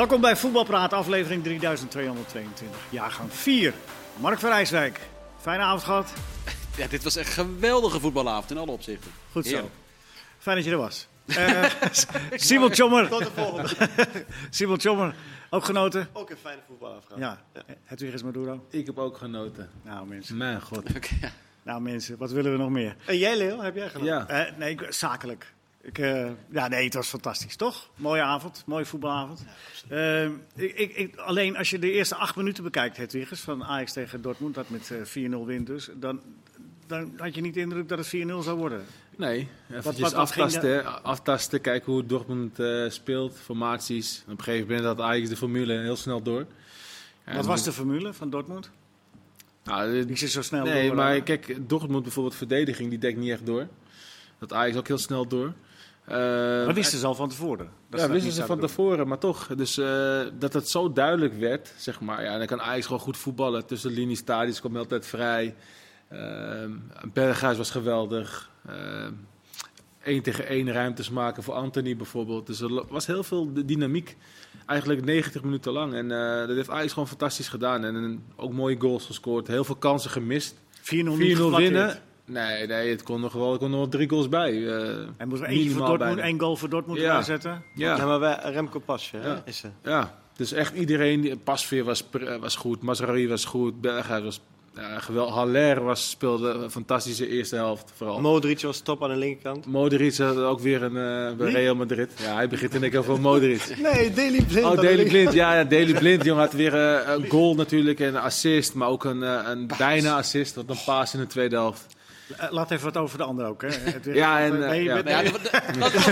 Welkom bij Voetbalpraat, aflevering 3222, jaargang 4. Mark van Rijswijk, fijne avond gehad. Ja, dit was echt een geweldige voetbalavond in alle opzichten. Goed zo. Heerlijk. Fijn dat je er was. Eh, Simon Tjommer. Tot de volgende. Simon Tjommer, ook genoten? Ook een fijne voetbalafgaan. Ja, het weer is Maduro. Ik heb ook genoten. Nou mensen, Mijn god. Oké, ja. nou mensen, wat willen we nog meer? En jij, Leo, heb jij gedaan? Ja. Eh, nee, zakelijk. Ik, eh, ja, nee, het was fantastisch, toch? Mooie avond, mooie voetbalavond. Eh, ik, ik, ik- alleen als je de eerste acht minuten bekijkt, Hedwiges, van Ajax tegen Dortmund, dat met eh, 4-0 wint dus, dan, dan had je niet de indruk dat het 4-0 zou worden. Nee, eventjes wat- wat aftasten, kijken hoe Dortmund eh, speelt, formaties. En op een gegeven moment had Ajax de formule heel snel door. Wat was de formule van Dortmund? Nou, Die zit zo snel nee, door, maar eh, kijk, Dortmund bijvoorbeeld verdediging, die dekt niet echt door. Dat Ajax ook heel snel door. Eh, Dat wisten ze al van tevoren. Dat ja, wisten ze van doen. tevoren, maar toch. Dus eh, dat het zo duidelijk werd, zeg maar. Ja, dan kan Ajax gewoon goed voetballen. Tussen de linies, stadions kwam altijd vrij. Ehm Berghuis was geweldig. Ehm één tegen één ruimtes maken voor Anthony bijvoorbeeld. Dus er was heel veel dynamiek. Eigenlijk 90 minuten lang. En eh, dat heeft Ajax gewoon fantastisch gedaan. En, en ook mooie goals gescoord. Heel veel kansen gemist. 4-0 4-0 niet geflatteerd. winnen. Nee, nee, het kon nog wel, er kon nog wel drie goals bij. eh, En moest er eentje voor Dortmund, één goal voor Dortmund Ja. zetten. Ja. Ja, maar wij, Remco Pasje, Ja. is er. Ja, dus echt iedereen. die- Pasveer was, pr- was goed, Mazraoui was goed, Berghuis was ja, geweldig. Haller was, speelde een fantastische eerste helft vooral. Modric was top aan de linkerkant. Modric had ook weer een eh, bij Real Madrid. Ja, hij begint in keer over Modric. Nee, Daily Blind. Oh, Daily Blind. Ja, ja Daily Blind jongen, had weer eh, een goal natuurlijk en een assist. Maar ook een, eh, een bijna assist, wat een paas in de tweede helft. Eh, Laat even wat over de ander ook. Hè. Het Ja, en, Ben je- ja. ben- ja, dat, is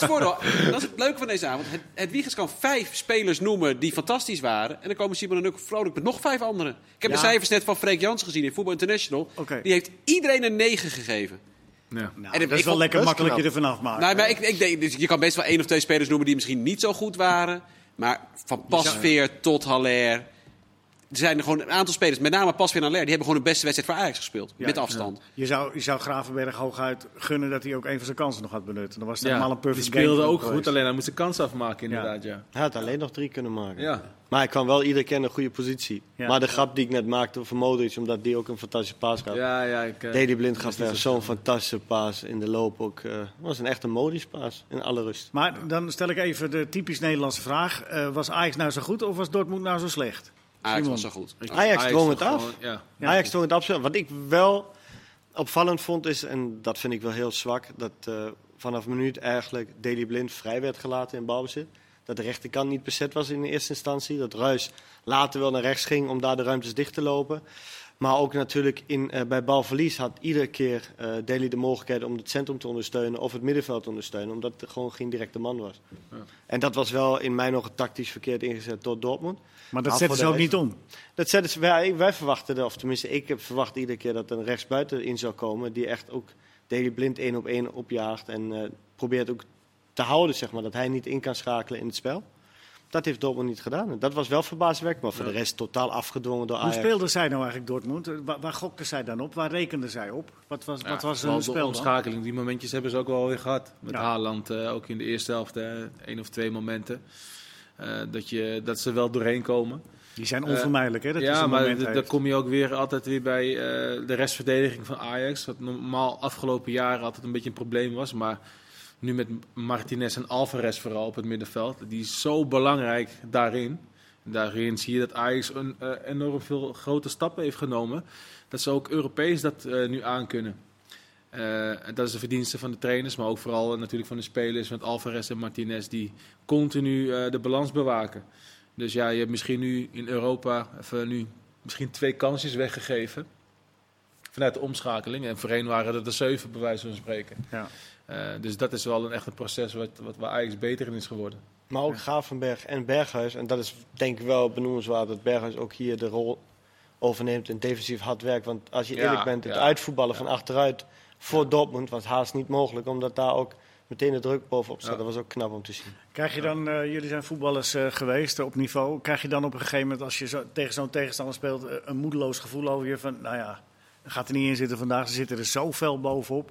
het voordeel. Dat is het leuke van deze avond. Het, het Wiegers kan vijf spelers noemen die fantastisch waren. En dan komen Simon en ik vrolijk met nog vijf anderen. Ik heb Ja. de cijfers net van Freek Jans gezien in Voetbal International. Die heeft iedereen een 9 gegeven. Ja. Nou, En dat is wel vond- lekker makkelijk je er vanaf maken. Nou, maar ik, ik denk, dus je kan best wel één of twee spelers noemen die misschien niet zo goed waren. Maar van Pasveer tot Haller. Er zijn er gewoon een aantal spelers, met name Pasveer en Haller, die hebben gewoon de beste wedstrijd voor Ajax gespeeld. Ja, met afstand. Je zou, je zou Gravenberg hooguit gunnen dat hij ook een van zijn kansen nog had benutten. Dan was het Ja, helemaal een die perfect speelde game ook geweest. goed, alleen hij moest de kans afmaken inderdaad, ja. Hij had alleen nog drie kunnen maken. Ja, Maar hij kwam wel iedere keer in een goede positie. Ja. Maar de grap die ik net maakte voor Modric, omdat die ook een fantastische paas gaf. ja, ja. Ik, Daily Blind gaf zo'n fantastische paas in de loop ook. eh was een echte Modric paas in alle rust. Maar dan stel ik even de typisch Nederlandse vraag. Eh, was Ajax nou zo goed of was Dortmund nou zo slecht? Ajax Simon. was zo goed. Ajax dwong het af. gewoon- ja. Ja. Ajax toont het absoluut. Wat ik wel opvallend vond is, en dat vind ik wel heel zwak, dat eh, vanaf minuut eigenlijk Daily Blind vrij werd gelaten in balbezit. Dat de rechterkant niet bezet was in de eerste instantie. Dat Ruis later wel naar rechts ging om daar de ruimtes dicht te lopen. Maar ook natuurlijk in, eh, bij balverlies had iedere keer eh Daly de mogelijkheid om het centrum te ondersteunen of het middenveld te ondersteunen, omdat er gewoon geen directe man was. Ja. En dat was wel in mijn ogen tactisch verkeerd ingezet door Dortmund. Maar dat zetten ze ook niet om. Dat zetten ze, wij, wij verwachten, of tenminste ik heb verwacht iedere keer dat er een rechtsbuiten in zou komen. Die echt ook Daily Blind één op één opjaagt. En eh, probeert ook te houden, zeg maar, dat hij niet in kan schakelen in het spel. Dat heeft Dortmund niet gedaan. En dat was wel verbazingwekkend, maar voor de rest totaal afgedwongen door Hoe Ajax. speelde zij nou eigenlijk Dortmund? Eh, Waar, waar gokte zij dan op? Waar rekende zij op? Wat was, wat was hun de spel dan? omschakeling. Die momentjes hebben ze ook wel weer gehad. Met Ja. Haaland, eh, ook in de eerste helft, eh, één of twee momenten. Eh, dat, je, dat ze wel doorheen komen. Die zijn onvermijdelijk, hè? Dat is ja, een maar moment d- dan heeft. kom je ook weer altijd weer bij eh, de restverdediging van Ajax. Wat normaal afgelopen jaren altijd een beetje een probleem was. Maar nu met Martinez en Alvarez vooral op het middenveld. Die is zo belangrijk daarin. En daarin zie je dat Ajax een, eh, enorm veel grote stappen heeft genomen. Dat ze ook Europees dat eh, nu aankunnen. En dat is de verdienste van de trainers, maar ook vooral natuurlijk van de spelers. Met Alvarez en Martinez die continu de balans bewaken. Dus ja, je hebt misschien nu in Europa even nu misschien twee kansjes weggegeven. Vanuit de omschakeling. En voorheen waren er de zeven, bij wijze van spreken. Ja. Eh, dus dat is wel een echt een proces wat, wat, waar Ajax beter in is geworden. Maar ook Gravenberg en Berghuis. En dat is denk ik wel benoemenswaard dat Berghuis ook hier de rol overneemt in defensief hard werk. Want als je Ja, eerlijk bent, het ja. uitvoetballen van achteruit voor Dortmund was haast niet mogelijk. Omdat daar ook meteen de druk bovenop staat. Ja. Dat was ook knap om te zien. Krijg je dan, eh, jullie zijn voetballers eh, geweest op niveau, krijg je dan op een gegeven moment als je zo, tegen zo'n tegenstander speelt een moedeloos gevoel over je van, nou ja, gaat er niet in zitten vandaag, ze zitten er zo fel bovenop.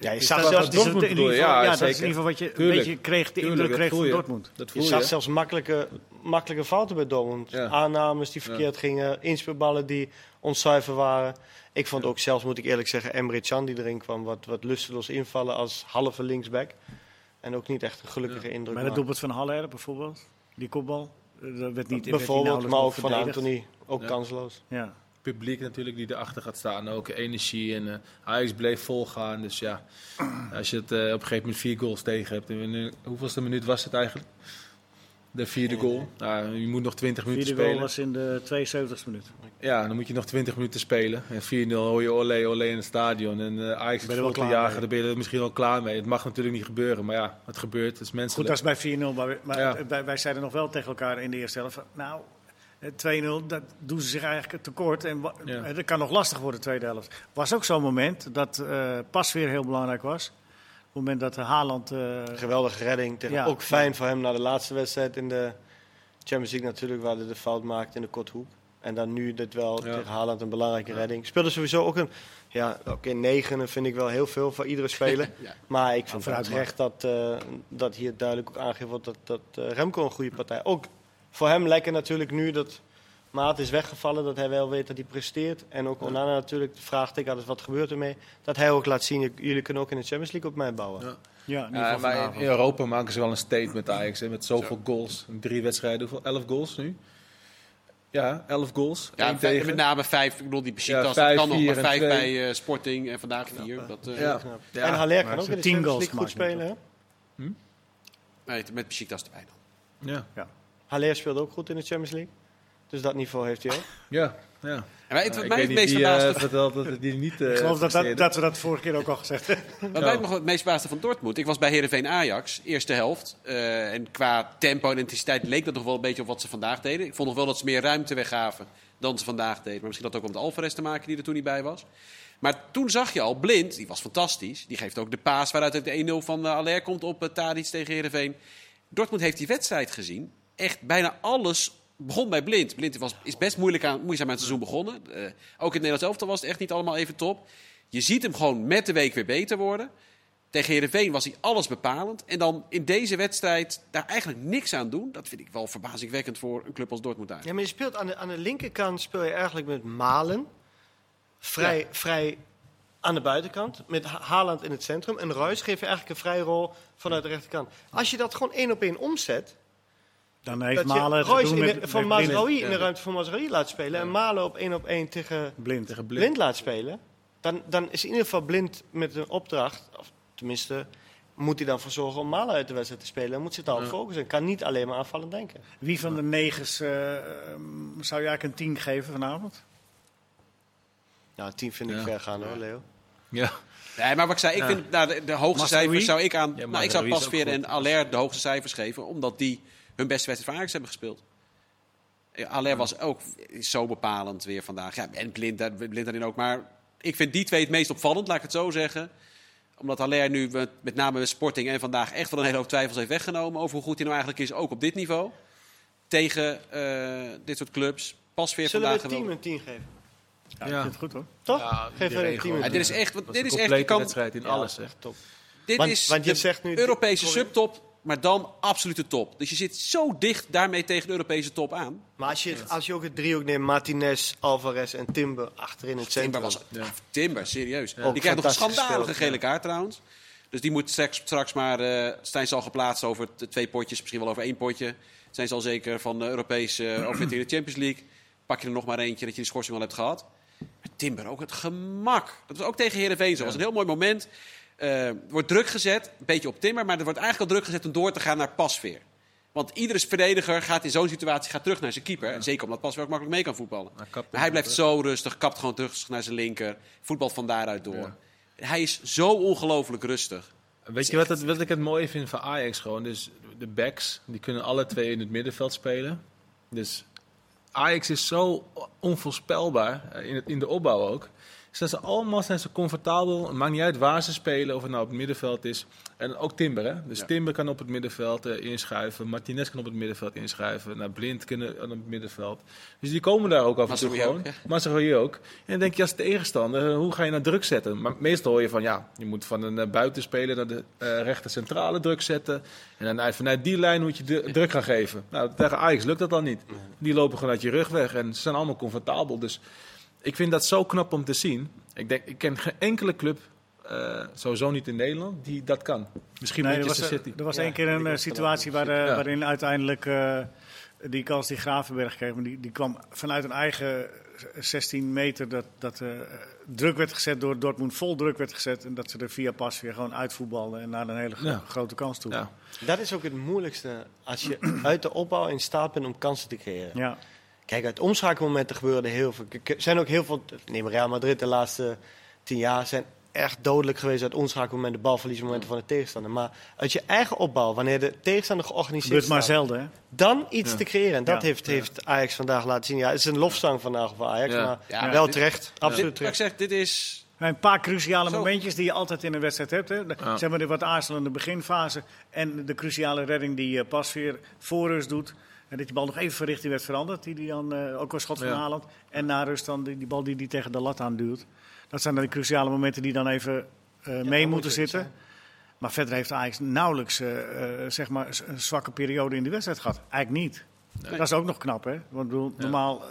Ja, je zag dat- zelfs, dat is Dortmund in ieder bedoel je? geval- Ja, Ja, dat is in ieder geval wat je, een beetje kreeg, de Tuurlijk, indruk dat kreeg van je. Dortmund. Dat voel je je. zag zelfs makkelijke, makkelijke fouten bij Dortmund. Ja. Aannames die verkeerd gingen, inspeelballen die onzuiver waren. Ik vond ook zelfs, moet ik eerlijk zeggen, Emre Can die erin kwam, wat, wat lusteloos invallen als halve linksback. En ook niet echt een gelukkige indruk. Het maken. doelpunt van Haller bijvoorbeeld, die kopbal, eh, dat werd niet werd niet Bijvoorbeeld, nauwelijks maar ook van. Anthony, ook Ja. kansloos. Ja. Publiek natuurlijk die erachter gaat staan. Ook energie. En eh Ajax bleef volgaan. Dus ja, als je het eh, op een gegeven moment vier goals tegen hebt. En, eh, hoeveelste minuut was het eigenlijk? De vierde goal. Nou, je moet nog 20 minuten Vierde goal spelen. was in de 72e minuut. Ja, dan moet je nog 20 minuten spelen. En 4-0 hoor je olé olé in het stadion. En eh Ajax is vol te jagen. Daar ben je er misschien wel klaar mee. Het mag natuurlijk niet gebeuren. Maar ja, het gebeurt. Het is Goed, menselijk. dat is bij 4-0. Maar, wij- maar Ja. wij, wij zeiden nog wel tegen elkaar in de eerste helft. van, Nou, 2-0, dat doen ze zich eigenlijk tekort. En Ja. eh, dat kan nog lastig worden, de tweede helft. was ook zo'n moment dat eh pas weer heel belangrijk was. Op het moment dat Haaland... eh, Geweldige redding. Tegen, Ja. Ook fijn voor hem na de laatste wedstrijd in de Champions League natuurlijk, waar hij de fout maakte in de korthoek. En dan nu dit wel Ja. tegen Haaland een belangrijke redding. Speelde sowieso ook een, ja, oké, negen vind ik wel heel veel voor iedere speler. Ja. Maar ik vind het terecht dat, eh, dat hier duidelijk ook aangegeven wordt dat, dat eh, Remco een goede partij. Ook voor hem lekker natuurlijk nu dat Maat is weggevallen, dat hij wel weet dat hij presteert. En ook Onana natuurlijk, de vraagteken had is wat gebeurt ermee. Dat hij ook laat zien, jullie kunnen ook in de Champions League op mij bouwen. Ja. ja, in ieder Ja, geval maar in. Europa maken ze wel een statement Ajax. Hè, met zoveel goals. In Drie wedstrijden. Hoeveel? Elf goals nu? Ja, elf goals. Ja, vijf- tegen. met name vijf. Ik bedoel, die Besiktas, Ja, kan nog, vier maar en vijf twee. bij eh, Sporting en vandaag vier. Dat, eh, Ja. Ja, en Haller kan ook in de tien Champions goals League goed spelen. Hè? nee, met Besiktas erbij dan. Ja. Haller speelt ook goed in de Champions League. Dus dat niveau heeft hij ook. Ja, ja. En weet je wat ik mij weet het niet meest wie verbaasde eh, vertelt dat het die niet eh Ik geloof dat, dat, dat we dat vorige keer ook al gezegd hebben. Wat mij nog het meest verbaasde van Dortmund. Ik was bij Heerenveen Ajax, eerste helft. Eh, en qua tempo en intensiteit leek dat nog wel een beetje op wat ze vandaag deden. Ik vond nog wel dat ze meer ruimte weggaven dan ze vandaag deden. Maar misschien had het ook met Alvarez te maken die er toen niet bij was. Maar toen zag je al, Blind, die was fantastisch. Die geeft ook de paas waaruit het de 1-0 van uh, Aller komt op uh, Tadic tegen Heerenveen. Dortmund heeft die wedstrijd gezien. Echt bijna alles begon bij Blind. Blind was, is best moeilijk aan, moeizaam aan het seizoen begonnen. Uh, ook in het Nederlands elftal was het echt niet allemaal even top. Je ziet hem gewoon met de week weer beter worden. Tegen Heerenveen was hij alles bepalend. En dan in deze wedstrijd daar eigenlijk niks aan doen. Dat vind ik wel verbazingwekkend voor een club als Dortmund uit. Ja, maar je speelt aan de, aan de linkerkant speel je eigenlijk met Malen. Vrij, Ja. vrij aan de buitenkant. Met Ha- Haaland in het centrum. En Ruijs geeft je eigenlijk een vrije rol vanuit de rechterkant. Als je dat gewoon één op één omzet. Dan heeft Malen doen in met, de, met van. Mazraoui in de ruimte van Mazraoui laat spelen. En Malen op één op één tegen Blind. tegen blind. blind. laat spelen. Dan, dan is in ieder geval blind met een opdracht. Of tenminste, moet hij dan voor zorgen om Malen uit de wedstrijd te spelen. Dan moet ze daarop Ja. focussen. Kan niet alleen maar aanvallend denken. Wie van de negens eh, zou je eigenlijk een 10 geven vanavond? Nou, tien vind ik Ja. ver gaan hoor, Leo. Ja. Nee, maar wat ik zei, ik Ja. vind nou, de, de hoogste cijfers zou ik aan. Ja, nou, ik zou Pasveer en. Aller de hoogste cijfers geven, omdat die hun beste wedstrijd voor Ajax hebben gespeeld. Ja, Aller was ook zo bepalend weer vandaag. Ja, en Blind, Blind daarin ook. Maar ik vind die twee het meest opvallend, laat ik het zo zeggen. Omdat Aller nu met, met name met Sporting en vandaag echt wel een hele hoop twijfels heeft weggenomen over hoe goed hij nou eigenlijk is, ook op dit niveau. Tegen eh, dit soort clubs. Pasveer Zullen we vandaag het team een 10 geven? Ja, Ja. ik vind het goed hoor. Toch? Ja, Geef er een team Ja, dit is echt, dit een is echt, kan, wedstrijd in alles. Hè. Echt top. dit Want- is want je de zegt nu- Europese subtop, maar dan absolute top. Dus je zit zo dicht daarmee tegen de Europese top aan. Maar als je, als je ook het driehoek neemt, Martinez, Alvarez en Timber achterin het centrum. Timber was Ja. Timber, serieus. Die krijgt nog een schandalige gele kaart trouwens. Dus die moet straks, straks maar... eh Stijn zal geplaatst over twee potjes, misschien wel over één potje. Zijn ze al zeker van de Europese uh, overwinning in de Champions League. Pak je er nog maar eentje dat je die schorsing al hebt gehad. Maar Timber ook het gemak. Dat was ook tegen Heerenveen zo. Dat was een heel mooi moment. Er wordt druk gezet, een beetje op Timber. Maar er wordt eigenlijk al druk gezet om door te gaan naar Pasveer. Want iedere verdediger gaat in zo'n situatie gaat terug naar zijn keeper. En zeker omdat Pasveer ook makkelijk mee kan voetballen. Hij kapt Maar hij blijft zo rustig, kapt gewoon terug naar zijn linker. Voetbalt van daaruit door. Hij is zo ongelooflijk rustig. Weet je wat, het, wat ik het mooie vind van Ajax gewoon? Dus de backs, die kunnen alle twee in het middenveld spelen. Dus Ajax is zo onvoorspelbaar, eh, in, het, in de opbouw ook. Zijn ze allemaal zijn ze comfortabel. Het maakt niet uit waar ze spelen, of het nou op het middenveld is. En ook Timber, hè? Dus Ja. Timber kan op het middenveld eh, inschuiven. Martinez kan op het middenveld inschuiven. Nou, Blind kunnen op het middenveld. Dus die komen daar ook af en toe gewoon. ook, ja. Masraoui ook. En dan denk je als tegenstander, eh, hoe ga je naar druk zetten? Maar meestal hoor je van, ja, je moet van een eh, buitenspeler naar de eh rechter centrale druk zetten. En dan uit- vanuit die lijn moet je de- druk gaan geven. Nou, tegen Ajax lukt dat dan niet. Die lopen gewoon uit je rug weg en ze zijn allemaal comfortabel. Dus ik vind dat zo knap om te zien. Ik, denk, ik ken geen enkele club, eh, sowieso niet in Nederland, die dat kan. Misschien Nee, er was, City. er was Ja, één keer een eh, situatie waar, eh, Ja. waarin uiteindelijk eh, die kans die Gravenberg kreeg, maar die, die kwam vanuit een eigen 16 meter dat, dat eh, druk werd gezet door Dortmund, vol druk werd gezet en dat ze er via pas weer gewoon uitvoetbalden en naar een hele Ja. grote kans toe. Ja. Dat is ook het moeilijkste als je uit de opbouw in staat bent om kansen te creëren. Ja. Kijk, uit omschakelmomenten gebeurde heel veel. Er zijn ook heel veel. Neem Real Madrid de laatste tien jaar zijn echt dodelijk geweest uit omschakelmomenten, balverliesmomenten van de tegenstander. Maar uit je eigen opbouw, wanneer de tegenstander georganiseerd Gebeurt maar zelden, hè? dan iets Ja. te creëren. En dat Ja. heeft, heeft Ajax vandaag laten zien. Ja, het is een lofzang vandaag voor Ajax, Ja. maar Ja, wel dit- terecht. Dit, Absoluut wat ik terecht. zeg, dit is... Een paar cruciale Zo. momentjes die je altijd in een wedstrijd hebt. Hè? De- Ja. Zeg maar de wat aarzelende beginfase en de cruciale redding die eh, Pasveer voor rust doet. En dat die bal nog even van richting werd veranderd. Die, die dan, eh, ook een schot van Ja. Haaland. En na rust dan die, die bal die die tegen de lat aanduwt. Dat zijn dan de cruciale momenten die dan even eh, mee moeten zitten. Maar verder heeft Ajax nauwelijks eh, zeg maar, een zwakke periode in de wedstrijd gehad. Eigenlijk niet. Dat is ook nog knap, hè? Want ik bedoel, Ja. normaal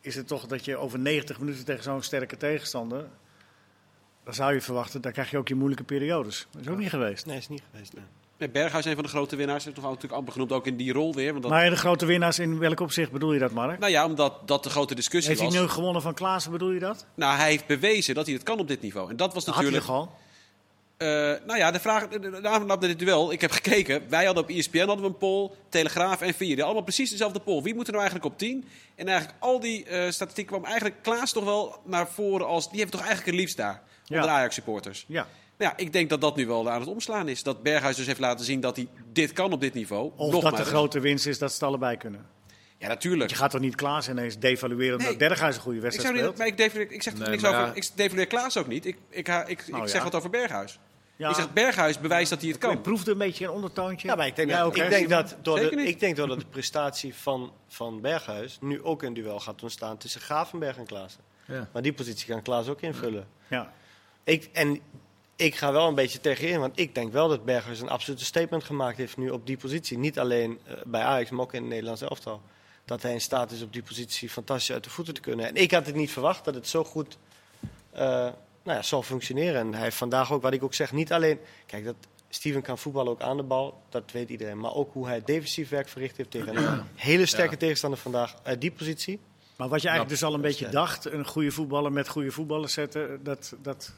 is het toch dat je over 90 minuten tegen zo'n sterke tegenstander... Dan zou je verwachten, daar krijg je ook je moeilijke periodes. Dat is ook niet geweest. Nee, is niet geweest. nee. Berghuis, een van de grote winnaars, heeft toch natuurlijk amper genoemd, ook in die rol weer. Want dat, Maar de grote winnaars, in welk opzicht bedoel je dat, Mark? nou ja, omdat dat de grote discussie Heeft hij was. nu gewonnen van Klaassen, bedoel je dat? Nou, hij heeft bewezen dat hij het kan op dit niveau. En dat was Dat had hij natuurlijk... toch al? Eh, nou ja, de vraag, de, de avond naar dit duel. Ik heb gekeken. Wij hadden op ESPN hadden we een poll. Telegraaf en Vier. Allemaal precies dezelfde poll. Wie moet er nou eigenlijk op 10? En eigenlijk al die eh, statistieken kwam eigenlijk Klaas toch wel naar voren als... Die heeft toch eigenlijk het liefst daar. Ja. Ajax supporters. Ja. Nou ja, ik denk dat dat nu wel aan het omslaan is. Dat Berghuis dus heeft laten zien dat hij dit kan op dit niveau. Of Nog dat maar de grote winst is dat ze het allebei kunnen. Ja, natuurlijk. Je gaat toch niet Klaassen ineens devalueren Nee. omdat Berghuis een goede Ik, wedstrijd zou niet, speelt? maar ik, devalueer, ik zeg Nee, niks maar over. ja. Ik devalueer Klaas ook niet. Ik, ik, ik, ik, Nou zeg ja. wat over Berghuis. Ja, Ik zeg Berghuis bewijst dat hij het kan. ik proefde een beetje een ondertoontje. Ja, maar ik denk, Ja, dat, ik denk, door de, ik denk de prestatie van, van Berghuis nu ook een duel gaat ontstaan tussen Gravenberg en Klaassen. Ja. Maar die positie kan Klaas ook invullen. Ja. Ik, en ik ga wel een beetje tegen in, want ik denk wel dat Berghuis een absolute statement gemaakt heeft nu op die positie. Niet alleen eh, bij Ajax, maar ook in het Nederlands elftal. Dat hij in staat is op die positie fantastisch uit de voeten te kunnen. En ik had het niet verwacht dat het zo goed eh, nou ja, zal functioneren. En hij heeft vandaag ook, wat ik ook zeg, niet alleen... Kijk, dat Steven kan voetballen ook aan de bal, dat weet iedereen. Maar ook hoe hij defensief werk verricht heeft tegen een hele sterke Ja. tegenstander vandaag uit die positie. Maar wat je eigenlijk dus al een beetje is, dacht, een goede voetballer met goede voetballers zetten, dat, dat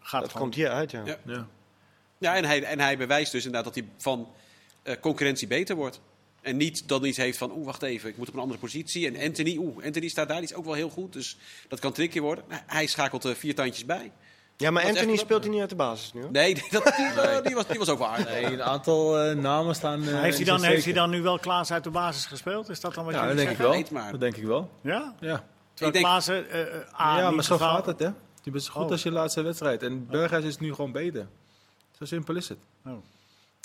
gaat Dat gewoon. komt hier uit, ja. Ja. Ja. Ja, en hij, en hij bewijst dus inderdaad dat hij van eh, concurrentie beter wordt. En niet dan iets heeft van, oeh, wacht even, ik moet op een andere positie. En Anthony, oeh, Anthony staat daar, die is ook wel heel goed. Dus dat kan tricky worden. Nou, hij schakelt er vier tandjes bij. Ja, maar Dat Anthony speelt hij niet uit de basis nu, hoor. Nee, dat, die, die, was, die was ook wel aardig. Nee, een aantal eh, namen staan. eh, Maar heeft, hij dan, heeft hij dan nu wel Klaas uit de basis gespeeld? Is dat dan wat Ja, dat jullie denk ik wel. Dat denk ik wel. Ja? Ja, Terwijl Ik denk- A, ja maar zo gaat het, hè? Je bent zo goed Oh. als je laatste wedstrijd. En Berghuis is nu gewoon beter. Zo simpel is het.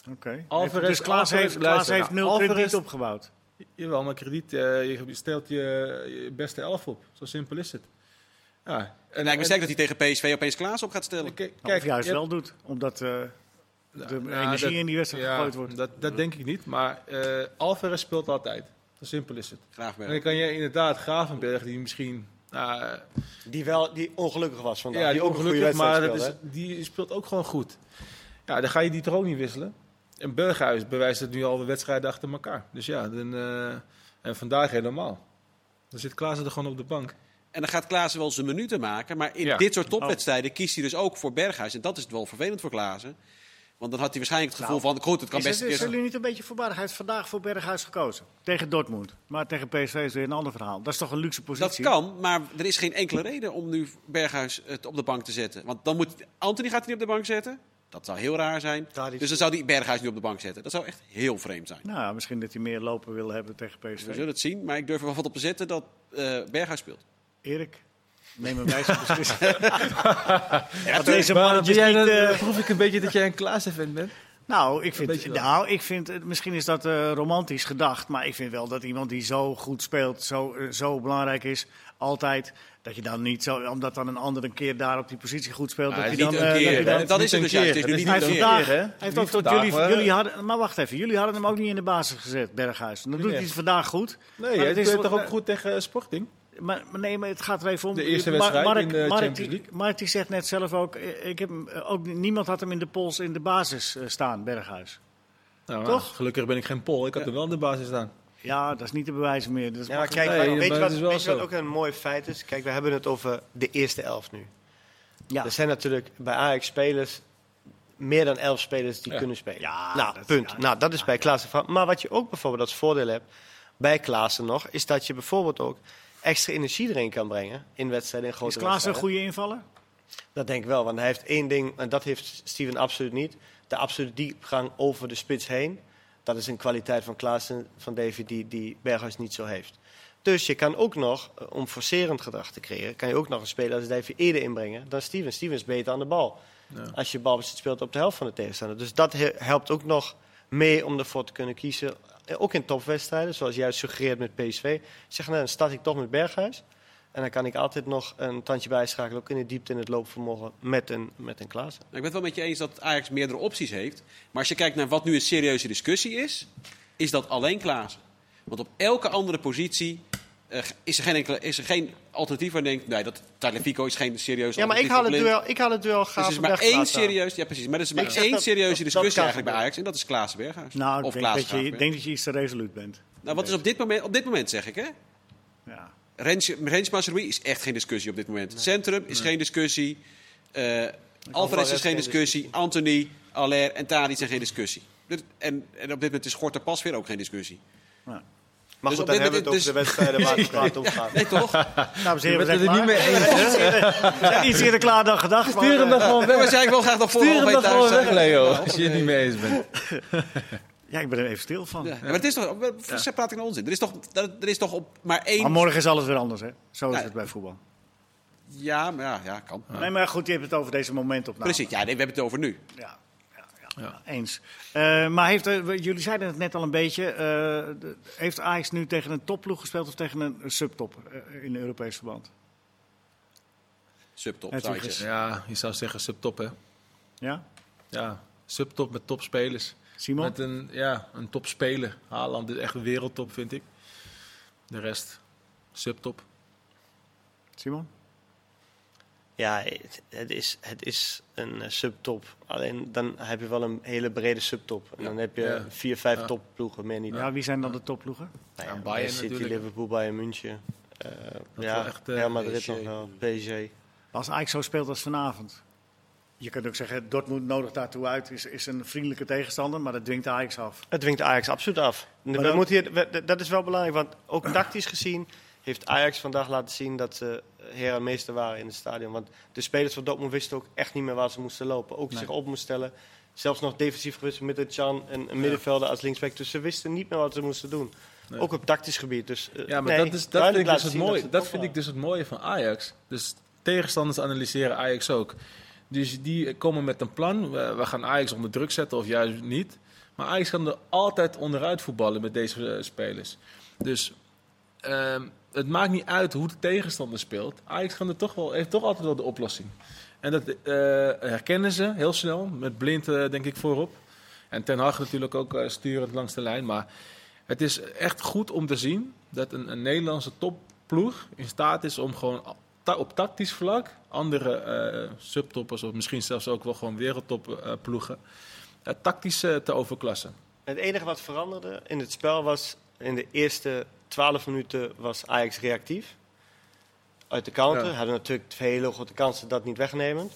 Oké. Alvarez- dus Klaas Alvarez- heeft, Klaas luister, heeft nou, nul Alvarez- krediet opgebouwd. Jawel, maar krediet, eh, je stelt je, je beste elf op. Zo simpel is het. Ja. En lijkt me zeker dat hij tegen PSV opeens Klaas op gaat stellen. Kijk, Kijk, of juist je wel doet, omdat eh, hebt- de nou, energie dat- in die wedstrijd ja, gegooid wordt. Dat, dat denk ik niet, maar eh Alvarez speelt altijd. Zo simpel is het. Graag En dan kan je inderdaad Gravenberg, die misschien... nou, eh, Die, wel, die ongelukkig was vandaag. ja, die ook een goede ongelukkig, maar speelde, is, die speelt ook gewoon goed. Ja, dan ga je die toch ook niet wisselen. En Berghuis bewijst het nu al de wedstrijden achter elkaar. Dus ja, dan, eh, en vandaag helemaal. Dan zit Klaassen er gewoon op de bank. En dan gaat Klaassen wel zijn minuten maken. Maar in Ja. dit soort topwedstrijden kiest hij dus ook voor Berghuis. En dat is wel vervelend voor Klaassen. Want dan had hij waarschijnlijk het gevoel Nou, van... Goed, het kan best een is keer... jullie niet een beetje voorbarig? Hij vandaag voor Berghuis gekozen. Tegen Dortmund. Maar tegen PSV is weer een ander verhaal. Dat is toch een luxe Dat positie? kan, maar er is geen enkele reden om nu Berghuis het op de bank te zetten. Want dan moet Anthony gaat hij niet op de bank zetten. Dat zou heel raar zijn. Dus dan zou hij Berghuis nu op de bank zetten. Dat zou echt heel vreemd zijn. Nou, misschien dat hij meer lopen wil hebben tegen We PSV. zullen het zien, maar ik durf er wel wat op te zetten dat eh, Berghuis speelt. Erik? Neem een wijze beslissing. ja, deze man Maar is ben jij niet... dan, eh, proef ik een beetje dat jij een Klaassen-fan bent? Nou, ik vind, nou, ik vind misschien is dat eh, romantisch gedacht, maar ik vind wel dat iemand die zo goed speelt, zo, eh, zo belangrijk is, altijd, dat je dan niet zo, omdat dan een ander een keer daar op die positie goed speelt, Nou, dat is dan... niet een eh, keer, dat je dan- hè? Dat is het dus juist. Het is niet hij vandaag, keer, hè? hij heeft ook tot jullie, maar- jullie hadden, maar wacht even, jullie hadden hem ook niet in de basis gezet, Berghuis. Dan doet hij Nee. het vandaag goed. Nee, hij wel- toch ook goed tegen Sporting? Maar, maar nee, maar het gaat er even om. De eerste wedstrijd Mark, in de Mark, Champions die- League. Mark die zegt net zelf ook, eh, ik heb, hem, eh, ook niemand had hem in de pols in de basis eh, staan, Berghuis. Nou, Toch? Gelukkig ben ik geen Pol. Ik had Ja. er wel in de basis staan. Ja, dat is niet te bewijzen meer. Dat is Ja, maar kijk, Nee, maar weet, je wat, het is wel weet je wat zo. ook een mooi feit is? Kijk, we hebben het over de eerste elf nu. ja. Er zijn natuurlijk bij Ajax spelers, meer dan elf spelers die Ja. kunnen spelen. Ja, nou, dat- punt. ja, nou, dat is bij Klaassen van. Maar wat je ook bijvoorbeeld als voordeel hebt bij Klaassen nog, is dat je bijvoorbeeld ook extra energie erin kan brengen in wedstrijden, in Is grote Klaas een goede invaller? Dat denk ik wel, want hij heeft één ding, en dat heeft Steven absoluut niet. De absolute diepgang over de spits heen. Dat is een kwaliteit van Klaassen, van David, die, die Berghuis niet zo heeft. Dus je kan ook nog, eh, om forcerend gedrag te creëren, kan je ook nog een speler als David eerder inbrengen dan Steven. Steven is beter aan de bal. Ja. Als je balbezit speelt op de helft van de tegenstander. Dus dat he- helpt ook nog mee om ervoor te kunnen kiezen. Eh, Ook in topwedstrijden, zoals jij suggereert met PSV. Zeg, nou, dan start ik toch met Berghuis. En dan kan ik altijd nog een tandje bijschakelen, ook in de diepte en het loopvermogen, met een, met een Klaas. Nou, ik ben het wel met je eens dat Ajax meerdere opties heeft. Maar als je kijkt naar wat nu een serieuze discussie is, is dat alleen Klaassen. Want op elke andere positie eh, is, er geen enkele, is er geen alternatief waar je denkt, nee, dat Tagliafico is geen serieus Ja, maar ik haal het duel, ik haal het duel Dus gaaf er is maar één serieus, ja precies, maar er is Ik maar één dat- serieuze dat- discussie eigenlijk bij. Ajax en dat is Klaassen Berghuis. Nou, ik of denk Klaassen dat, je, ik denk dat je iets te resoluut bent. Nou, wat is op dit moment, op dit moment zeg ik, hè? Ja. Rens, Mazraoui is echt geen discussie op dit moment. Centrum is geen discussie. Eh Alvarez is geen discussie. Anthony, Aller en Tadic zijn geen discussie. En, en op dit moment is Gorter Pas weer ook geen discussie. Maar Dus goed, dan hebben we het over moment- de wedstrijden waar het kwaad om gaat. Nee, toch? Dames en heren, bent we het zijn er klaar. niet mee eens, We zijn iets eerder- klaar dan gedacht. Stuur hem eh, dan gewoon Nee, maar weg. zei ik wil graag nog voor Stuur hem dan gewoon weg. Leo. Als je het niet mee eens bent. Ja, ik ben er even stil van. Ja, maar het is toch, ja. praat ik nou onzin? Er is toch, er is toch op maar één... Maar morgen is alles weer anders, hè? Zo is het bij voetbal. Ja, maar ja, ja kan. Nee, maar goed, je hebt het over deze momentopname. Precies, ja, nee, we hebben het over nu. Ja, ja, eens. Eh, maar heeft, eh, jullie zeiden het net al een beetje. eh, de- heeft Ajax nu tegen een topploeg gespeeld of tegen een, subtop in Europees verband? Subtop, Het zou ik is- zeggen. Ja, je zou zeggen subtop, hè. Ja? Ja, subtop met topspelers. Simon? Met een, ja, een topspeler. Haaland is echt een wereldtop, vind ik. De rest, subtop. Simon? Ja, het, het is, het is een eh, subtop. Alleen dan heb je wel een hele brede subtop. En dan heb je Ja. vier, vijf Ja. topploegen, meer niet. Ja, wie zijn dan de topploegen? Nou Ja, ja, Bayern City, natuurlijk. Liverpool, Bayern München. Eh, wel ja, echt, eh, Real Madrid PSG. nog wel, PSG. Als Ajax zo speelt als vanavond. Je kunt ook zeggen, Dortmund nodigt daartoe uit. Is, is een vriendelijke tegenstander, maar dat dwingt Ajax af. Het dwingt Ajax absoluut af. We dan- moeten hier, we- dat is wel belangrijk, want ook tactisch gezien heeft Ajax vandaag laten zien dat ze heer en meester waren in het stadion. Want de spelers van Dortmund wisten ook echt niet meer waar ze moesten lopen. Ook Nee. zich op moesten stellen. Zelfs nog defensief gewist met de Chan en een middenvelder als linksback. Dus ze wisten niet meer wat ze moesten doen. Nee. Ook op tactisch gebied. Dus, eh, Ja, maar nee, dat, is, dat, vind ik, dus het mooie, dat vind ik dus het mooie van Ajax. Dus tegenstanders analyseren Ajax ook. Dus die komen met een plan. We, we gaan Ajax onder druk zetten of juist niet. Maar Ajax kan er altijd onderuit voetballen met deze eh, spelers. Dus ehm, het maakt niet uit hoe de tegenstander speelt. Ajax kan er toch wel, heeft toch altijd wel de oplossing. En dat eh, herkennen ze heel snel. Met blind eh, denk ik voorop. En Ten Hag natuurlijk ook eh, sturend langs de lijn. Maar het is echt goed om te zien dat een, een Nederlandse topploeg in staat is om gewoon op tactisch vlak andere subtoppers of misschien zelfs ook wel gewoon wereldtopploegen tactisch te overklassen. Het enige wat veranderde in het spel was... in de eerste 12 minuten was Ajax reactief. Uit de counter. Ja. Hadden natuurlijk twee hele grote kansen dat niet wegnemen.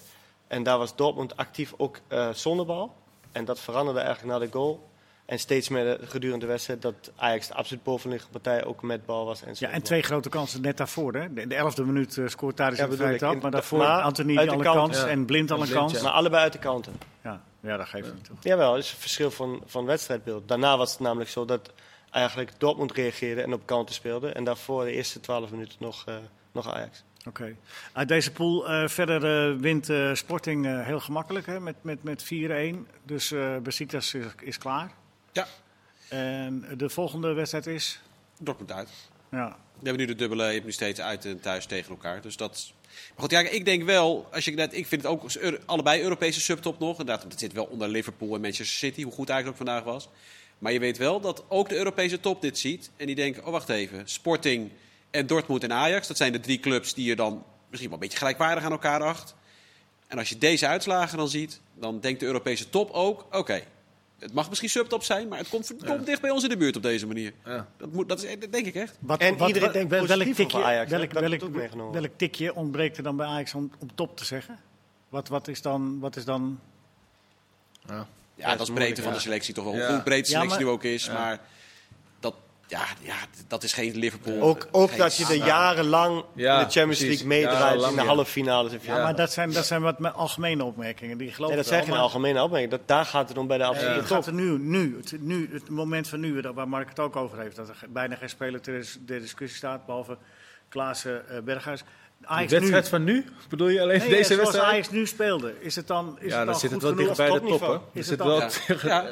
En daar was Dortmund actief ook eh, zonder bal. En dat veranderde eigenlijk na de goal. En steeds meer de- gedurende de wedstrijd dat Ajax de absoluut bovenliggende partij ook met bal was. En Ja, zonder en twee grote kansen net daarvoor. Hè? De, de elfde minuut eh, scoort Thadis Ja, ja, vrije trap. Maar daarvoor maar Anthony alle kant. kans Ja. en Blind alle En Blind, kans. ja. Ja. Maar allebei uit de counter. Ja. dat geeft niet toch. Jawel, dat is een verschil van, van wedstrijdbeeld. Daarna was het namelijk zo dat eigenlijk Dortmund reageerde en op counter speelde. En daarvoor de eerste 12 minuten nog, eh, nog Ajax. Oké. Uit deze pool eh, verder eh, wint eh, Sporting eh, heel gemakkelijk hè, met, met, met 4-1. Dus eh Besiktas is, is klaar. Ja. En de volgende wedstrijd is... Dortmund uit. Ja, We hebben nu de dubbele, je hebt nu steeds uit en thuis tegen elkaar. Dus dat... Maar goed, ja, ik denk wel, als je, net- ik vind het ook allebei Europese subtop nog. Inderdaad, het zit wel onder Liverpool en Manchester City, hoe goed eigenlijk ook vandaag was. Maar je weet wel dat ook de Europese top dit ziet. En die denken, oh wacht even, Sporting en Dortmund en Ajax, dat zijn de drie clubs die je dan misschien wel een beetje gelijkwaardig aan elkaar acht. En als je deze uitslagen dan ziet, dan denkt de Europese top ook, oké, het mag misschien subtop zijn, maar het komt verdomd dicht bij ons in de buurt op deze manier. Ja. Dat, moet, dat, is, dat denk ik echt. Wat, En iedereen denkt wel- welk tikje, Ajax? Welk, welk tikje ontbreekt er dan bij Ajax om, om top te zeggen? Wat, wat is dan... Wat is dan Ja. Ja, dat is breedte moeilijk, van ja. de selectie toch wel. Ja. Hoe goed breed de Ja, selectie maar- nu ook is. Maar dat, ja, ja, dat is geen Liverpool. Ook, ook Geen- dat je er jarenlang Ja, in de Champions. League meedraait in de ja. halve finales. Ja, finale. maar dat zijn, dat zijn wat me- algemene opmerkingen. Die geloof Nee, dat zijn geen algemene opmerkingen. Dat, daar gaat het om bij de absolute het top. gaat er nu, nu, het, nu, het moment van nu, waar Mark het ook over heeft, dat er bijna geen speler ter discussie staat, behalve Klaassen uh, Berghuis. De wedstrijd nu, van nu? Bedoel je alleen nee, deze zoals wedstrijd? Ajax nu speelde, is het dan, is ja, het dan dan zit het wel bij de top, hè? Is Er het dan-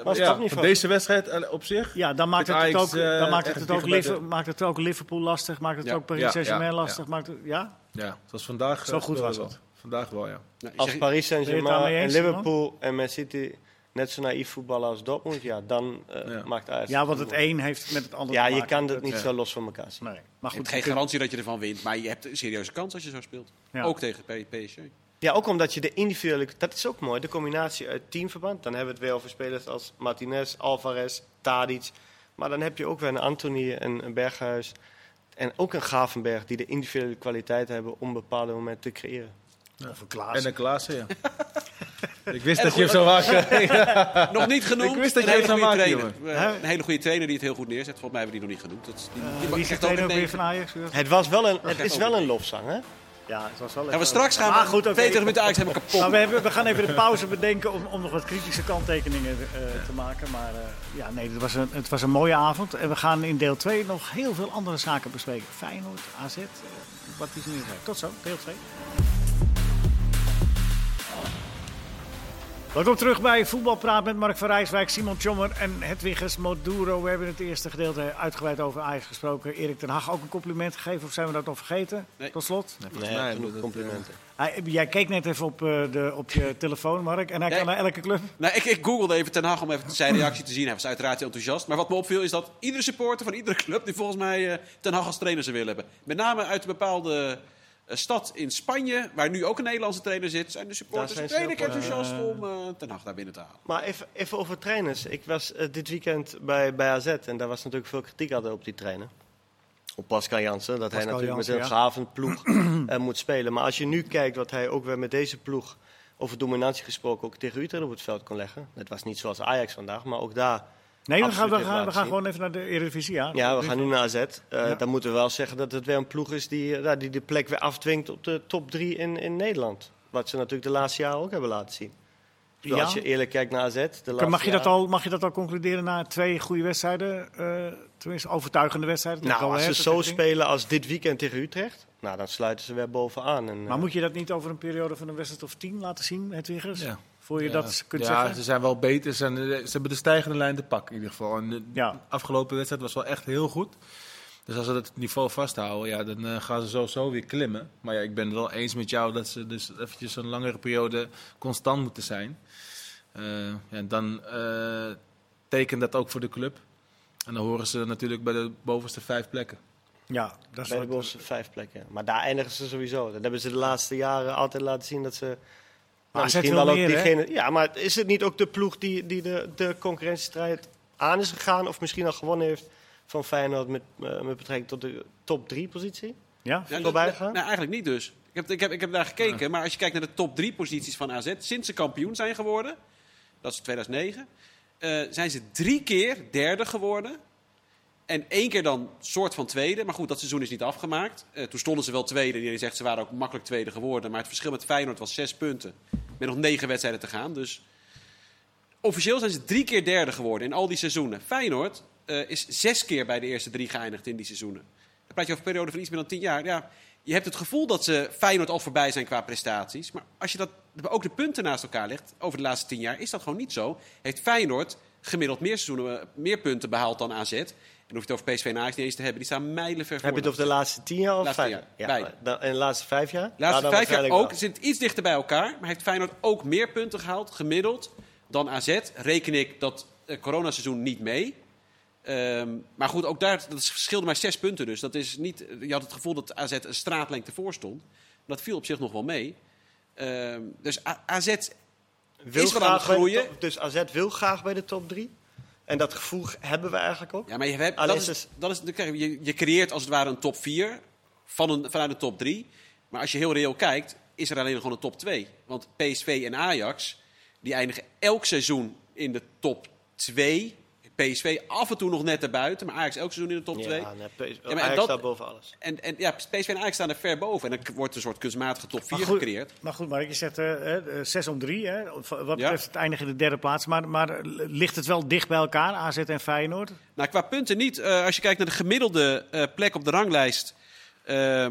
wel Ja. deze wedstrijd eh, op zich? Ja, dan maakt het, het ook, eh, dan maakt echt het, het, ook dicht bij de- Liver- maakt het ook Liverpool lastig, maakt het Ja. ook Paris Saint-Germain ja, lastig. ja. Maakt het, ja? Ja, zoals vandaag. Zo eh, goed was het. Vandaag wel, ja. Nou, Als Paris het Saint-Germain en Liverpool en Man City net zo naïef voetballen als Dortmund, ja, dan eh, Ja. maakt Ajax Ja, want het een heeft met het ander Ja, te je kan het Dat- niet ja. zo los van elkaar zien. Nee, maar je goed. hebt geen garantie dat je ervan wint, maar je hebt een serieuze kans als je zo speelt. Ja. Ook tegen PSG. Ja, ook omdat je de individuele... Dat is ook mooi, de combinatie uit teamverband. Dan hebben we het weer over spelers als Martinez, Alvarez, Tadic. Maar dan heb je ook weer een Anthony en een Berghuis. En ook een Gravenberg die de individuele kwaliteit hebben om bepaalde momenten te creëren. Of een Klaas. En een Klaassen, ja. ik wist En dat je hem zou maken. Nog niet genoemd. Ik wist dat een je het zou goede maken, trainer. Een hele goede trainer die het heel goed neerzet. Volgens mij hebben we die nog niet genoemd. Dat, is- die, die Eh, ook trainer ook een weer van Ajax? Het, was wel een, het is wel een lofzang, hè? Ja, het was wel Gaan we straks gaan Maar we goed, oké. 20 minuten Ajax hebben kapot. Nou, we, hebben, we gaan even de pauze bedenken om, om nog wat kritische kanttekeningen eh, te maken. Maar eh, ja, nee, het was, een, het was een mooie avond. En we gaan in deel 2 nog heel veel andere zaken bespreken. Feyenoord, AZ, wat is nu. Tot zo, deel 2. Welkom terug bij Voetbalpraat met Mark van Rijswijk, Simon Tjommer en Hedwiges Moduro. We hebben het eerste gedeelte uitgebreid over Ajax gesproken. Erik ten Hag ook een compliment gegeven of zijn we dat nog vergeten? Nee. Tot slot. Volgens Nee, mij genoeg dat- complimenten. Hij- jij keek net even op, eh, de, op je telefoon, Mark. En hij Nee. kan naar elke club. Nou, ik, ik googelde even Ten Hag om even zijn reactie te zien. Hij was uiteraard heel enthousiast. Maar wat me opviel is dat iedere supporter van iedere club... die volgens mij eh, Ten Hag als trainer zou willen hebben. Met name uit een bepaalde eh, stad in Spanje... waar nu ook een Nederlandse trainer zit... zijn de supporters redelijk eh, enthousiast om eh, Ten Hag daar binnen te halen. Maar even, even over trainers. Ik was eh, dit weekend bij, bij AZ en daar was natuurlijk veel kritiek altijd op die trainer. Op Pascal Jansen, dat hij natuurlijk met een gehavend ploeg eh, moet spelen. Maar als je nu kijkt wat hij ook weer met deze ploeg over dominantie gesproken ook tegen Utrecht op het veld kon leggen. Het was niet zoals Ajax vandaag, maar ook daar. Nee, we gaan, we gaan, we gaan gewoon even naar de Eredivisie. Ja, Ja, we gaan nu naar AZ. Eh, Ja. Dan moeten we wel zeggen dat het weer een ploeg is die, eh, ja, die de plek weer afdwingt op de top drie in, in Nederland. Wat ze natuurlijk de laatste jaren ook hebben laten zien. Dus Ja. Als je eerlijk kijkt naar AZ. De laatste Mag je, dat al, mag je dat al concluderen na twee goede wedstrijden? eh, tenminste, overtuigende wedstrijden? Nou, als ze zo spelen als dit weekend tegen Utrecht, nou, dan sluiten ze weer bovenaan. En, Maar moet je dat niet over een periode van een wedstrijd of tien laten zien, Hedwiggers? Ja. Voor je Ja. dat kunt ja, zeggen? ze zijn wel beter. Ze, zijn, ze hebben de stijgende lijn te pakken in ieder geval. En de Ja. afgelopen wedstrijd was wel echt heel goed. Dus als ze het niveau vasthouden, ja, dan eh, gaan ze sowieso weer klimmen. Maar ja, ik ben het wel eens met jou dat ze dus eventjes een langere periode constant moeten zijn. Eh, ja, dan eh tekent dat ook voor de club. En dan horen ze natuurlijk bij de bovenste vijf plekken. Ja, dat is bij de bovenste vijf plekken. Maar daar eindigen ze sowieso. Dat hebben ze de laatste jaren altijd laten zien dat ze. Nou, AZ misschien wel ook meer, hè? diegene. Ja, maar is het niet ook de ploeg die, die de, de concurrentiestrijd aan is gegaan, of misschien al gewonnen heeft van Feyenoord met, eh, met betrekking tot de top drie positie? Ja? Ja, Voorbij dat- gaan? Nou, eigenlijk niet dus. Ik heb, ik, heb, ik heb daar gekeken, maar als je kijkt naar de top drie posities van AZ... sinds ze kampioen zijn geworden, dat is 2009... eh, zijn ze drie keer derde geworden. En één keer dan soort van tweede. Maar goed, dat seizoen is niet afgemaakt. Eh, toen stonden ze wel tweede. Iedereen zegt ze waren ook makkelijk tweede geworden. Maar het verschil met Feyenoord was zes punten. Met nog negen wedstrijden te gaan. Dus officieel zijn ze drie keer derde geworden in al die seizoenen. Feyenoord eh, is zes keer bij de eerste drie geëindigd in die seizoenen. Dan praat je over een periode van iets meer dan tien jaar. Ja, Je hebt het gevoel dat ze Feyenoord al voorbij zijn qua prestaties. Maar als je dat, ook de punten naast elkaar legt over de laatste tien jaar, is dat gewoon niet zo. Heeft Feyenoord gemiddeld meer, seizoenen, eh, meer punten behaald dan AZ. En dan hoef je het over PSV en Ajax niet eens te hebben. Die staan mijlenver voor. Heb je het over de laatste tien jaar of Laatste vijf jaar, Ja, en de laatste vijf jaar? De laatste dan vijf jaar ook. wel. Zit iets dichter bij elkaar. Maar heeft Feyenoord ook meer punten gehaald, gemiddeld, dan AZ. Reken ik dat eh, coronaseizoen niet mee. Ehm, maar goed, ook daar dat scheelde maar zes punten. Dus dat is niet, je had het gevoel dat AZ een straatlengte voor stond. Dat viel op zich nog wel mee. Ehm, dus A- AZ Wil is wel aan het groeien. top- dus AZ wil graag bij de top drie. En dat gevoel hebben we eigenlijk ook. Ja, maar je, hebt, Alleen dat is, dat is, je, je- creëert als het ware een top 4 van een, vanuit een top 3. Maar als je heel reëel kijkt, is er alleen nog gewoon een top 2. Want PSV en Ajax, die eindigen elk seizoen in de top 2. PSV af en toe nog net erbuiten, maar Ajax elk seizoen in de top 2. Ja, nee, maar Ajax dat- staat boven alles. En, en ja, PSV en Ajax staan er ver boven. En dan wordt er een soort kunstmatige top 4 Maar goed, gecreëerd. Maar goed, Mark, je zegt eh, eh, zes om drie. Hè, wat Ja. betreft het eindigen in de derde plaats. Maar, maar eh, ligt het wel dicht bij elkaar, AZ en Feyenoord? Nou, qua punten niet. Eh, als je kijkt naar de gemiddelde eh, plek op de ranglijst, eh,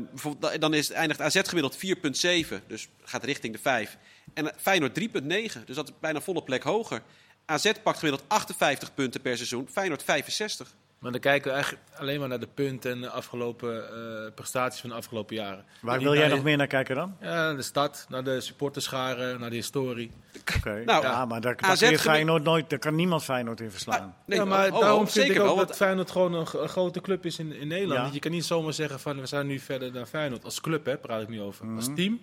dan is, eindigt AZ gemiddeld 4,7, dus gaat richting de 5. En eh, Feyenoord 3,9, dus dat is bijna volle plek hoger. AZ pakt gemiddeld 58 punten per seizoen, Feyenoord 65. Maar dan kijken we eigenlijk alleen maar naar de punten en de afgelopen eh, prestaties van de afgelopen jaren. Waar wil jij nog meer naar kijken dan? Ja, naar de stad, naar de supporterscharen, naar de historie. Oké. Nou, ja, maar daar, kun je Feyenoord nooit, daar kan niemand Feyenoord in verslaan. Nee, ja, maar oh, oh, daarom oh, vind ik zeker ook wel, dat Feyenoord gewoon een, grote club is in, in Nederland. Ja. Je kan niet zomaar zeggen van we zijn nu verder dan Feyenoord. Als club hè, praat ik nu over. Mhm. Als team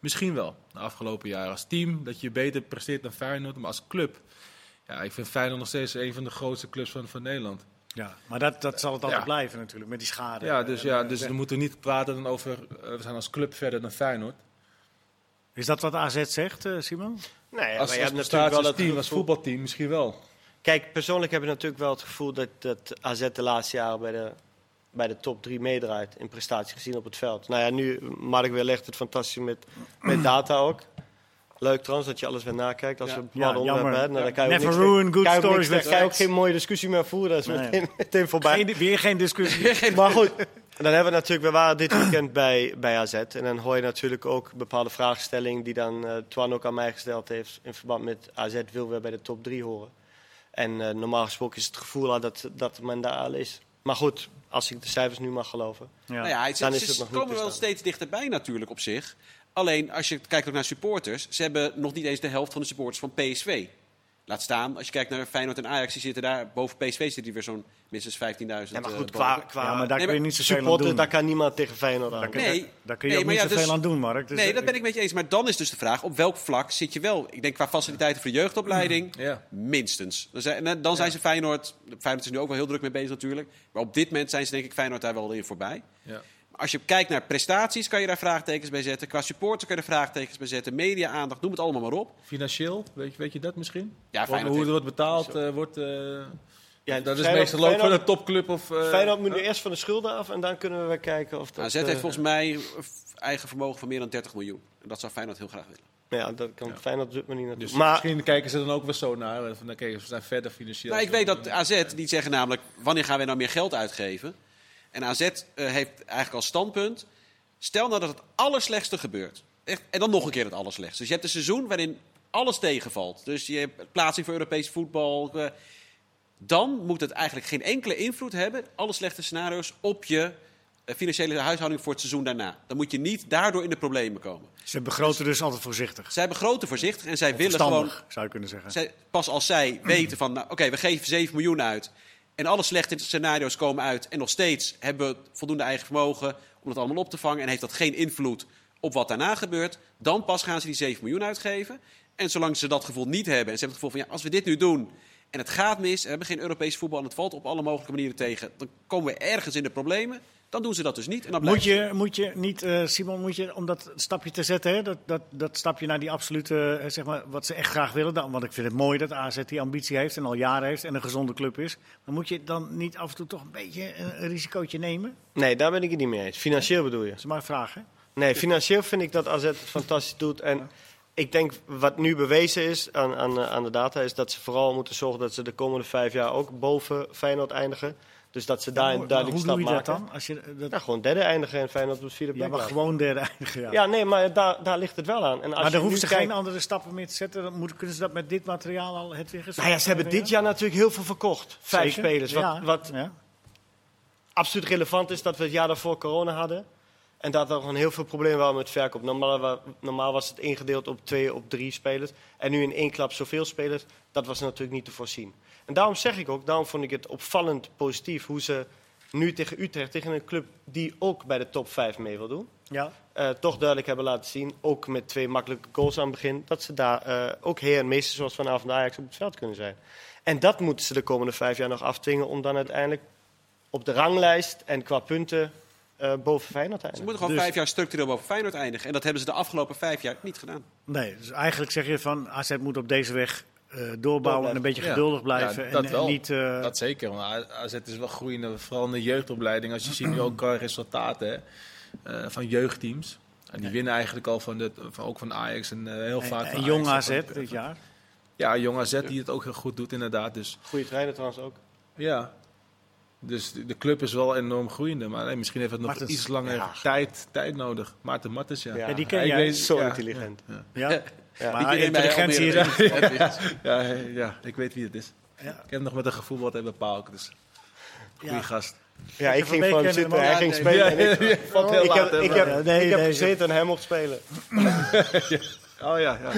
misschien wel, de afgelopen jaren. Als team dat je beter presteert dan Feyenoord. Maar als club, ja, ik vind Feyenoord nog steeds een van de grootste clubs van, van Nederland. Ja, maar dat, dat zal het altijd Ja. blijven natuurlijk, met die schade. Ja, dus, En, ja, eh, dus zeg- we moeten niet praten dan over eh, we zijn als club verder dan Feyenoord. Is dat wat AZ zegt, eh, Simon? Nee, als maar als je hebt natuurlijk wel dat team, als voetbalteam misschien wel. Kijk, persoonlijk heb ik natuurlijk wel het gevoel dat, dat AZ de laatste jaren bij de, bij de top 3 meedraait in prestatie gezien op het veld. Nou ja, nu, Mark weer legt het fantastisch met, met data ook. Leuk trouwens dat je alles weer nakijkt als Ja. we bepaalde Ja, onderwerpen jammer. hebben. Nou, dan kan je ook Never niks ruin meer- good kan je ook stories niks- with kan je ook facts. geen mooie discussie meer voeren. Dat is Nee. meteen, meteen voorbij. Geen, weer geen discussie. Maar goed, dan hebben we natuurlijk, we waren dit weekend bij, bij AZ. En dan hoor je natuurlijk ook bepaalde vraagstellingen die dan eh Twan ook aan mij gesteld heeft. In verband met AZ wil weer bij de top 3 horen. En eh, normaal gesproken is het gevoel dat, dat men daar al is. Maar goed, als ik de cijfers nu mag geloven. Ja. Nou ja, het, Dan ze is het nog niet komen wel steeds dichterbij natuurlijk op zich. Alleen als je kijkt ook naar supporters, ze hebben nog niet eens de helft van de supporters van PSV. Laat staan, als je kijkt naar Feyenoord en Ajax, die zitten daar boven PSV zitten die weer zo'n minstens 15.000. Ja, maar eh, goed, boven. qua, qua Ja, maar daar Nee, kun je niet zoveel aan supporter, doen. daar kan niemand tegen Feyenoord aan. Daar kun, Nee. daar, daar kun je Nee, ook niet ja, zoveel dus- aan doen, Mark. Dus, nee, eh, dat ben ik met je eens. Maar dan is dus de vraag, op welk vlak zit je wel? Ik denk qua faciliteiten voor de jeugdopleiding, Ja. minstens. Dan zijn, dan zijn ze Feyenoord, Feyenoord is er nu ook wel heel druk mee bezig natuurlijk. Maar op dit moment zijn ze denk ik Feyenoord daar wel in voorbij. Ja. Als je kijkt naar prestaties, kan je daar vraagtekens bij zetten. Qua supporter kan je er vraagtekens bij zetten. Media-aandacht, noem het allemaal maar op. Financieel, weet je, weet je dat misschien? Ja, Feyenoord hoe er wordt betaald, eh, wordt... eh, Ja, dat is Feyenoord- meestal ook van een topclub of... eh, Feyenoord moet nu eerst van de schulden af en dan kunnen we weer kijken of dat... AZ eh, heeft volgens mij eigen vermogen van meer dan 30 miljoen. En dat zou Feyenoord heel graag willen. Ja, dat kan Ja. Feyenoord niet naartoe. Dus maar misschien kijken ze dan ook wel zo naar. Van, dan kijken ze, we zijn verder financieel. Nou, ik weet dat AZ, die zeggen namelijk, wanneer gaan wij nou meer geld uitgeven? En AZ eh, heeft eigenlijk als standpunt, stel nou dat het allerslechtste gebeurt. Echt, en dan nog een keer het allerslechtste. Dus je hebt een seizoen waarin alles tegenvalt. Dus je hebt plaatsing voor Europees voetbal. eh, dan moet het eigenlijk geen enkele invloed hebben, alle slechte scenario's, op je eh, financiële huishouding voor het seizoen daarna. Dan moet je niet daardoor in de problemen komen. Ze begroten dus altijd voorzichtig. Zij begroten voorzichtig en zij willen gewoon zou je kunnen zeggen. zij, pas als zij weten van, nou, oké, we geven 7 miljoen uit. En alle slechte scenario's komen uit. En nog steeds hebben we voldoende eigen vermogen om het allemaal op te vangen. En heeft dat geen invloed op wat daarna gebeurt. Dan pas gaan ze die 7 miljoen uitgeven. En zolang ze dat gevoel niet hebben. En ze hebben het gevoel van, ja, als we dit nu doen. En het gaat mis. En we hebben geen Europees voetbal. En het valt op alle mogelijke manieren tegen. Dan komen we ergens in de problemen. Dan doen ze dat dus niet. En dan Moet je, moet je niet, eh, Simon, moet je, om dat stapje te zetten, hè, dat, dat, dat stapje naar die absolute, eh, zeg maar, wat ze echt graag willen. Dan, want ik vind het mooi dat AZ die ambitie heeft en al jaren heeft en een gezonde club is. Maar moet je dan niet af en toe toch een beetje een, een risicootje nemen? nee, daar ben ik het niet mee eens. Financieel bedoel je? Dat is maar een vraag, hè? Nee, financieel vind ik dat AZ het fantastisch doet. En ik denk wat nu bewezen is aan, aan, eh, aan de data, is dat ze vooral moeten zorgen dat ze de komende vijf jaar ook boven Feyenoord eindigen. Dus dat ze daar een duidelijk hoe stap doe je dat maken. dan? Als je, dat, Ja, gewoon derde eindigen en Feyenoord op de vierde ja, plek maar laten. gewoon derde eindigen. Ja. Ja, nee, maar daar, daar ligt het wel aan. En als maar dan hoeven ze geen andere stappen meer te zetten. Dan moeten, kunnen ze dat met dit materiaal al het weer Nou ja, ze hebben dit jaar natuurlijk heel veel verkocht. Vijf Zeker. spelers. Wat, Ja, wat ja. absoluut relevant is dat we het jaar daarvoor corona hadden. En dat er gewoon heel veel problemen waren met verkoop. Normaal was het ingedeeld op twee, op drie spelers. En nu in één klap zoveel spelers. Dat was natuurlijk niet te voorzien. En daarom zeg ik ook, daarom vond ik het opvallend positief hoe ze nu tegen Utrecht, tegen een club die ook bij de top 5 mee wil doen. Ja. eh, toch duidelijk hebben laten zien, ook met twee makkelijke goals aan het begin, dat ze daar eh, ook heer en meester zoals vanavond Ajax op het veld kunnen zijn. En dat moeten ze de komende vijf jaar nog afdwingen om dan uiteindelijk op de ranglijst en qua punten eh, boven Feyenoord te Ze eindigen. moeten gewoon Dus- vijf jaar structureel boven Feyenoord eindigen. En dat hebben ze de afgelopen vijf jaar niet gedaan. Nee, dus eigenlijk zeg je van AZ moet op deze weg eh, doorbouwen en een beetje Ja. geduldig blijven. Ja, dat en, en wel. niet, eh, Dat zeker, want AZ is wel groeiende, vooral in de jeugdopleiding. Als je ziet nu ook qua resultaten hè, eh, van jeugdteams. En die winnen eigenlijk al van, de, van, ook van Ajax en eh, heel en, vaak en van jong Ajax AZ en dit jaar. Ja, jong AZ die het ook heel goed doet inderdaad. Dus Goede trainer trouwens ook. ja, dus de, club is wel enorm groeiende. Maar nee, misschien heeft het nog Martens, iets langer ja. tijd, tijd nodig. Maarten Martens, ja. Ja, Ja, die ken ik jij. weet- Zo ja, intelligent. Ja, Ja. Maar intelligentie is... Ja, ja, ja, ja, ik weet wie het is. Ja. Ik heb nog met een gevoetbald hebben Pauk, dus goede Ja. gast. Ja, ik ging hem kennen zitten, hem hij ging spelen. ik, heb, gezeten en hij mocht spelen. Oh ja, ja.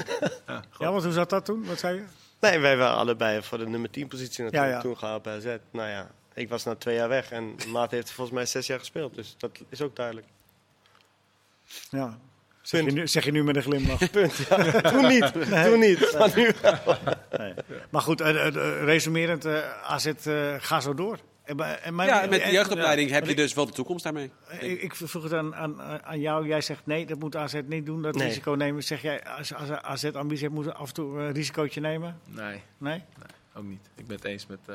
ja Ja, want hoe zat dat toen? Wat zei je? Nee, wij waren allebei voor de nummer 10 positie natuurlijk Ja, ja. toen gehaald bij AZ. Nou ja, ik was na twee jaar weg en Maat heeft volgens mij zes jaar gespeeld. Dus dat is ook duidelijk. Ja. Zeg je, nu, zeg je nu met een glimlach. Punt. Ja. toen niet, toen niet. Maar nu wel. Nee. Maar goed, eh, eh, eh, resumerend, AZ eh ga zo door. En, bij- en mijn- Ja, met de jeugdopleiding heb je dus wel de toekomst daarmee. Ik, ik vroeg het aan, aan, aan jou. Jij zegt nee, dat moet AZ niet doen, dat Nee. risico nemen. Zeg jij, als, als AZ ambitie heeft, moet af en toe een risicootje nemen? Nee, Nee? ook niet. Ik ben het eens met, eh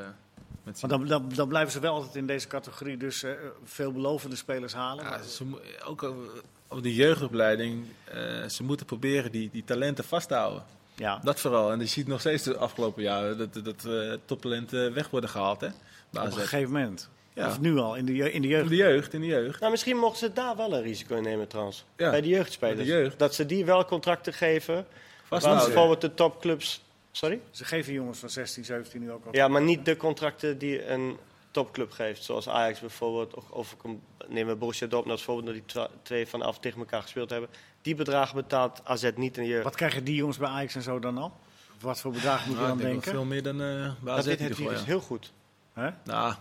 met Want dan, dan, dan blijven ze wel altijd in deze categorie dus eh, veelbelovende spelers halen. Ja, ze, ook over- op de jeugdopleiding, eh, ze moeten proberen die, die talenten vast te houden. ja. Dat vooral. En je ziet nog steeds de afgelopen jaren dat, dat eh, toptalenten weg worden gehaald. Hè? Op een gegeven moment. Ja. Of nu al, in de, je- in de In jeugd. de jeugd, in de jeugd. Nou, misschien mochten ze daar wel een risico in nemen trouwens. Ja. Bij de jeugdspelers. De jeugd. Dat ze die wel contracten geven. Vasthouden. bijvoorbeeld de topclubs... Sorry? Ze geven jongens van 16, 17 nu ook al. Ja, maar niet de contracten die een topclub geeft. Zoals Ajax bijvoorbeeld. Of, of neem Borussia Dortmund als voorbeeld. Dat die twee vanaf tegen elkaar gespeeld hebben. Die bedragen betaalt AZ niet in jeugd. Wat krijgen die jongens bij Ajax en zo dan al? Wat voor bedrag moet je Nou, dan ik denk denken? wel veel meer dan eh bij AZ Dat geval, is heel goed. Hè? Nou,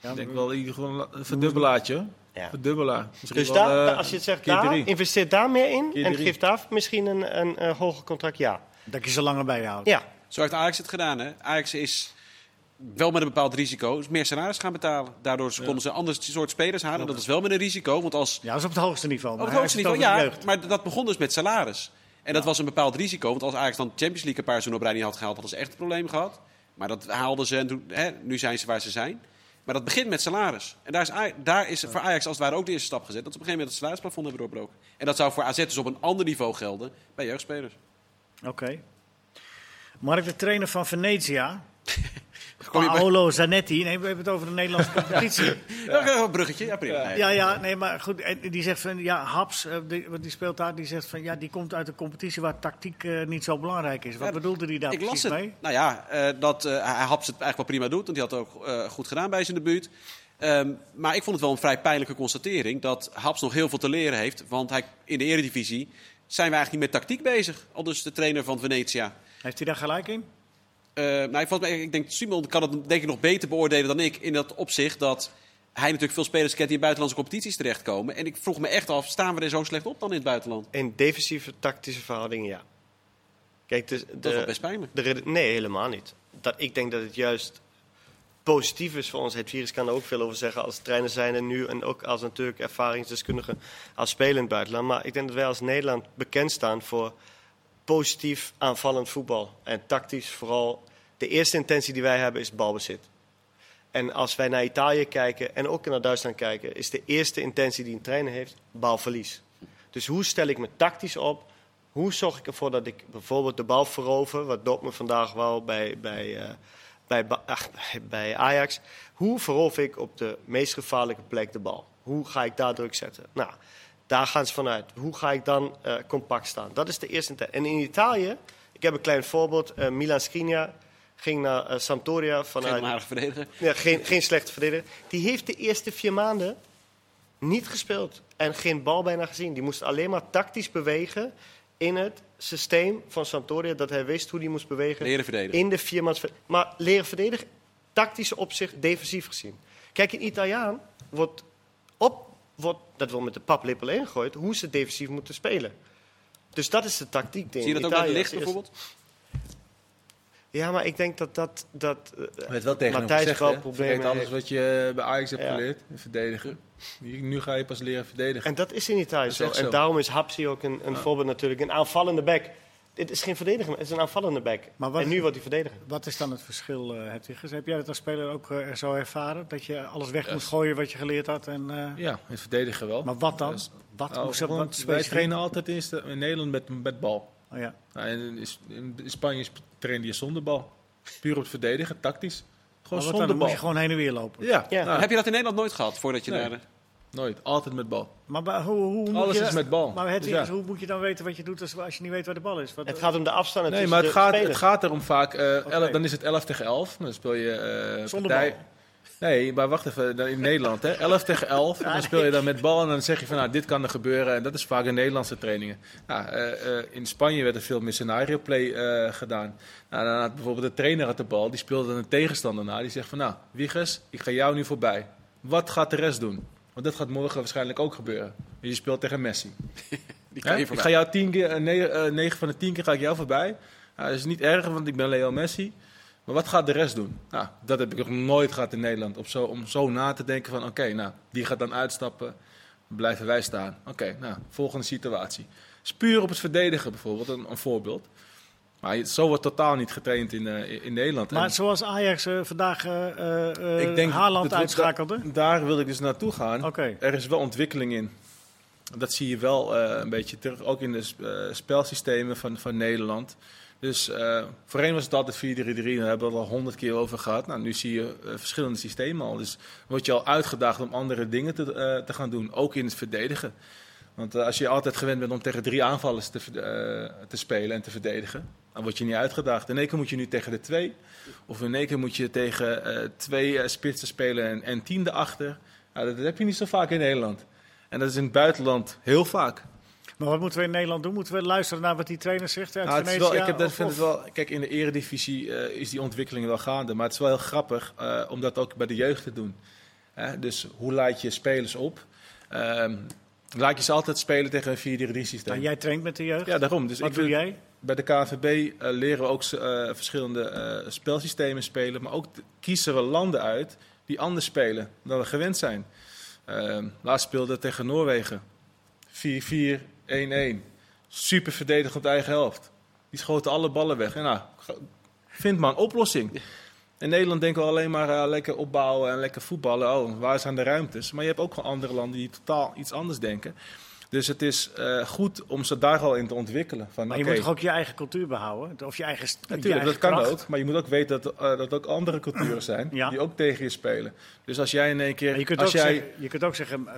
Ja, ik denk wel in ieder geval een verdubbelaartje. Ja. Verdubbelaar. Misschien Dus wel, daar, eh, als je het zegt, daar, investeer daar meer in. En geef daar misschien een, een, eh, hoger contract, ja. Dat je ze langer bij je houdt. Ja, Zo heeft Ajax het gedaan. Hè? Ajax is wel met een bepaald risico meer salaris gaan betalen. Daardoor konden ze een ander soort spelers halen. Dat is wel met een risico. Want als Ja, dat is op het hoogste niveau. Op maar het hoogste niveau, ja. Maar dat begon dus met salaris. En dat was een bepaald risico. Want als Ajax dan Champions League een paar seizoenen op rij niet had gehaald, hadden ze echt een probleem gehad. Maar dat haalden ze en toen, hè, nu zijn ze waar ze zijn. Maar dat begint met salaris. En daar is, daar is voor Ajax als het ware ook de eerste stap gezet. Dat ze op een gegeven moment het salarisplafond hebben doorbroken. En dat zou voor AZ dus op een ander niveau gelden bij jeugdspelers. Oké. Mark, de trainer van Venezia, Paolo Zanetti. Nee, we hebben het over de Nederlandse competitie. Ja, een bruggetje, ja prima. Ja, ja, nee, maar goed. En die zegt van, ja, Haps, eh, die, want die speelt daar, die zegt van, ja, die komt uit een competitie waar tactiek eh, niet zo belangrijk is. Wat Ja, bedoelde hij daar Ik las precies het. mee? Nou ja, eh, dat hij Haps het eigenlijk wel prima doet. Want die had het ook goed gedaan bij zijn debuut. Ehm, maar ik vond het wel een vrij pijnlijke constatering dat Haps nog heel veel te leren heeft. Want hij, in de eredivisie zijn we eigenlijk niet met tactiek bezig. Al dus de trainer van Venetia. Heeft hij daar gelijk in? Eh, nou, ik, vond, ik denk Simon kan het denk ik nog beter beoordelen dan ik. In dat opzicht dat hij natuurlijk veel spelers kent die in buitenlandse competities terechtkomen. En ik vroeg me echt af, staan we er zo slecht op dan in het buitenland? in defensieve tactische verhoudingen, ja. Kijk, dus de, Dat is wel best pijnlijk. de nee, helemaal niet. Dat, ik denk dat het juist positief is voor ons. Het virus kan er ook veel over zeggen als trainer zijn en nu. En ook als natuurlijk ervaringsdeskundige als speler in het buitenland. Maar ik denk dat wij als Nederland bekend staan voor positief aanvallend voetbal. En tactisch vooral. De eerste intentie die wij hebben is balbezit. En als wij naar Italië kijken en ook naar Duitsland kijken, is de eerste intentie die een trainer heeft balverlies. Dus hoe stel ik me tactisch op? Hoe zorg ik ervoor dat ik bijvoorbeeld de bal verover, wat Dortmund vandaag wel bij, bij, eh, bij, bij Ajax. Hoe verover ik op de meest gevaarlijke plek de bal? Hoe ga ik daar druk zetten? Nou, daar gaan ze vanuit. Hoe ga ik dan eh, compact staan? Dat is de eerste. En in Italië, ik heb een klein voorbeeld. eh, Milan Skriniar ging naar eh, Sampdoria Geen vanuit... onaardige verdediger. Ja, geen, geen slechte verdediger. Die heeft de eerste vier maanden niet gespeeld. En geen bal bijna gezien. Die moest alleen maar tactisch bewegen in het systeem van Sampdoria. Dat hij wist hoe hij moest bewegen Leren verdedigen. in de viermans. Maar leren verdedigen, tactische opzicht, defensief gezien. Kijk, in Italiaan wordt op, wordt, dat wil met de paplepel ingegooid, hoe ze defensief moeten spelen. Dus dat is de tactiek. Zie je dat ook Italië licht is. bijvoorbeeld? Ja, maar ik denk dat dat... dat eh, weet wel tegen hem Matthijs gezegd, wel hè? problemen Vergeet alles heeft. wat je bij Ajax hebt Ja. geleerd, verdedigen. Nu nu ga je pas leren verdedigen. En dat is in Italië is zo. En daarom is Hapsi ook een, een voorbeeld natuurlijk. Een aanvallende back. Dit is geen verdediger, het is een aanvallende back. Maar wat- En nu wordt hij verdediger. Wat is dan het verschil, eh Hedwiges? Heb jij dat als speler ook eh, zo ervaren? Dat je alles weg moet gooien wat je geleerd had? En, eh, Ja, het verdedigen wel. Maar wat dan? Dus- wat Nou, moest gewoon, wat wij trainen altijd in, Nederland met, met bal. Oh, ja. Nou, en in, in Spanje sp- trainde je zonder bal. Puur op het verdedigen, tactisch. Gewoon dan? zonder Dan bal. moet je gewoon heen en weer lopen. Ja, Ja. nou, Heb je dat in Nederland nooit gehad voordat je Nee. naar de... nooit. Altijd met bal. Maar hoe, hoe moet Alles je, is met bal. Maar Dus Hedwiges, ja. hoe moet je dan weten wat je doet als, als je niet weet waar de bal is? Wat, Het gaat om de afstanden Nee, maar het de gaat, het gaat erom vaak... eh, elf- dan is het 11 tegen 11. Dan speel je... eh, Zonder partij- bal. Nee, maar wacht even. dan In Nederland, hè? 11 tegen 11. En dan speel je dan met bal en dan zeg je van, nou, dit kan er gebeuren. En dat is vaak in Nederlandse trainingen. Nou, eh, eh, in Spanje werd er veel meer scenario play eh, gedaan. Nou, dan had bijvoorbeeld de trainer had de bal, die speelde dan een tegenstander na. Die zegt van, nou, Wiegers, ik ga jou nu voorbij. Wat gaat de rest doen? Want dat gaat morgen waarschijnlijk ook gebeuren. Je speelt tegen Messi. Die Hè? kan je Ik ga jou tien keer, eh, negen, eh, negen van de tien keer ga ik jou voorbij. Nou, dat is niet erg, want ik ben Leo Messi. Maar wat gaat de rest doen? Nou, dat heb ik nog nooit gehad in Nederland. Op zo, om zo na te denken van, oké, nou, die gaat dan uitstappen. Blijven wij staan. Oké, nou, volgende situatie. Is puur op het verdedigen bijvoorbeeld, een, een voorbeeld. Maar zo wordt totaal niet getraind in, eh, in Nederland. En Maar zoals Ajax eh, vandaag eh, ik denk Haaland uitschakelde? da- daar wil ik dus naartoe gaan. Er is wel ontwikkeling in. Dat zie je wel een beetje terug, ook in de sp- spelsystemen van, van Nederland. Dus voorheen was het altijd 4-3-3, daar hebben we het al honderd keer over gehad. Nou, nu zie je verschillende systemen al. Dus word je al uitgedaagd om andere dingen te, te gaan doen, ook in het verdedigen. Want als je altijd gewend bent om tegen drie aanvallers te, te spelen en te verdedigen, dan word je niet uitgedaagd. In één keer moet je nu tegen de twee, of in één keer moet je tegen eh, twee eh, spitsen spelen en, en tien erachter. Nou, dat, dat heb je niet zo vaak in Nederland. En dat is in het buitenland heel vaak. Maar wat moeten we in Nederland doen? Moeten we luisteren naar wat die trainer zegt uit Nou, het wel, ik heb, dat, Of- vind het wel, kijk, in de eredivisie eh, is die ontwikkeling wel gaande. Maar het is wel heel grappig om dat ook bij de jeugd te doen. Dus hoe leid je spelers op? Ehm, laat je ze altijd spelen tegen een 4-3 systeem. Nou, jij traint met de jeugd. Ja, daarom. Dus wat ik doe wil- jij? Bij de KNVB eh, leren we ook eh, verschillende eh, spelsystemen spelen. Maar ook kiezen we landen uit die anders spelen dan we gewend zijn. Ehm, laatst speelde tegen Noorwegen. 4-4, 1-1. Super verdedigend op de eigen helft. Die schoten alle ballen weg. En nou, vind maar een oplossing. In Nederland denken we alleen maar lekker opbouwen en lekker voetballen. Oh, waar zijn de ruimtes? Maar je hebt ook gewoon andere landen die totaal iets anders denken. Dus het is eh, goed om ze daar al in te ontwikkelen. Van, Maar je moet toch ook je eigen cultuur behouden? Of je eigen, je Natuurlijk, dat kan ook. Maar je moet ook weten dat, eh, dat er ook andere culturen zijn Ja. die ook tegen je spelen. Dus als jij in één keer. Maar je, kunt als ook jij, zeggen, je kunt ook zeggen, eh,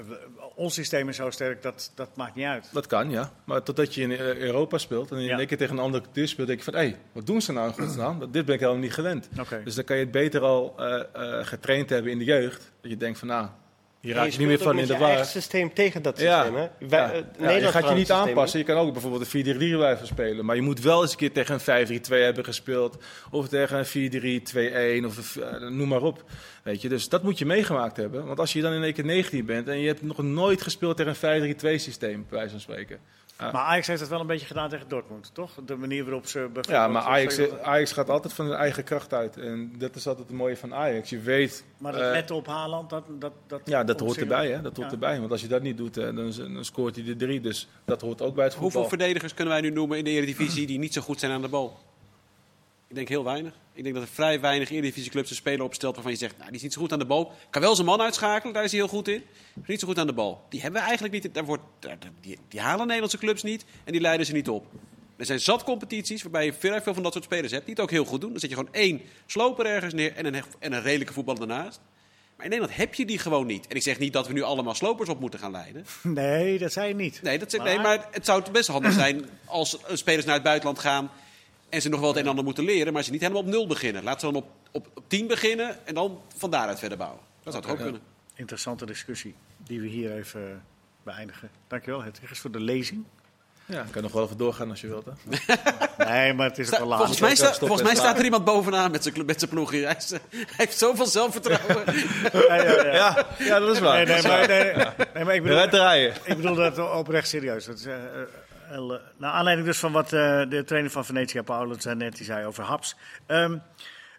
ons systeem is zo sterk, dat, dat maakt niet uit. Dat kan, ja. Maar totdat je in Europa speelt en in Ja. één keer tegen een andere cultuur speelt, denk je van hé, hey, wat doen ze nou in godsnaam? Dat- Dit ben ik helemaal niet gewend. Dus dan kan je het beter al getraind hebben in de jeugd. Dat je denkt van nou, En raak je niet meer van in de je war. systeem tegen dat Ja. systeem. Hè? Wij, Ja. eh, Ja, je Nederland gaat je niet het systeem, aanpassen. Je kan ook bijvoorbeeld een 4-3-3 blijven spelen. Maar je moet wel eens een keer tegen een 5-3-2 hebben gespeeld. Of tegen een 4-3-2-1 of eh, noem maar op. Weet je, dus dat moet je meegemaakt hebben. Want als je dan in één keer 19 bent en je hebt nog nooit gespeeld tegen een 5-3-2 systeem, bij wijze van spreken. Maar Ajax heeft het wel een beetje gedaan tegen Dortmund, toch? De manier waarop ze. Ja, maar Ajax. Ajax gaat altijd van zijn eigen kracht uit. En dat is altijd het mooie van Ajax. Je weet... Maar dat eh, letten op Haaland, dat... dat, dat ja, dat hoort erbij, hè? Dat hoort Ja. erbij. Want als je dat niet doet, eh, dan, dan scoort hij de drie. Dus dat hoort ook bij het voetbal. Hoeveel verdedigers kunnen wij nu noemen in de Eredivisie die niet zo goed zijn aan de bal? Ik denk heel weinig. Ik denk dat er vrij weinig Eredivisieclubs een speler opstelt waarvan je zegt, nou, die is niet zo goed aan de bal. Kan wel zijn man uitschakelen, daar is hij heel goed in. Maar niet zo goed aan de bal. Die hebben we eigenlijk niet. Daar wordt, die, die halen Nederlandse clubs niet en die leiden ze niet op. Er zijn zat competities waarbij je veel, veel van dat soort spelers hebt die het ook heel goed doen. Dan zet je gewoon één sloper ergens neer en een, en een redelijke voetballer daarnaast. Maar in Nederland heb je die gewoon niet. En ik zeg niet dat we nu allemaal slopers op moeten gaan leiden. Nee, dat zei je niet. Nee, dat, nee maar het zou best handig zijn als spelers naar het buitenland gaan en ze nog wel het een en ander moeten leren, maar ze niet helemaal op nul beginnen. Laat ze dan op, op, op 10 beginnen en dan van daaruit verder bouwen. Dat zou toch ook kunnen. Interessante discussie die we hier even beëindigen. Dankjewel, Hedwiges, voor de lezing. Ja, ik kan nog wel even doorgaan als je wilt. Hè? nee, maar het is ook wel laat. Volgens, mij, sta, volgens mij staat er iemand bovenaan met zijn, met zijn ploeg hier. Hij, hij, heeft zoveel zelfvertrouwen. ja, ja, ja. ja, ja, dat is waar. Nee, nee, maar, nee, nee, maar ik bedoel, draaien. Ik bedoel dat oprecht serieus. Dat is, uh, uh, naar aanleiding dus van wat uh, de trainer van Venetia, Paolo net die zei over Haps. Um,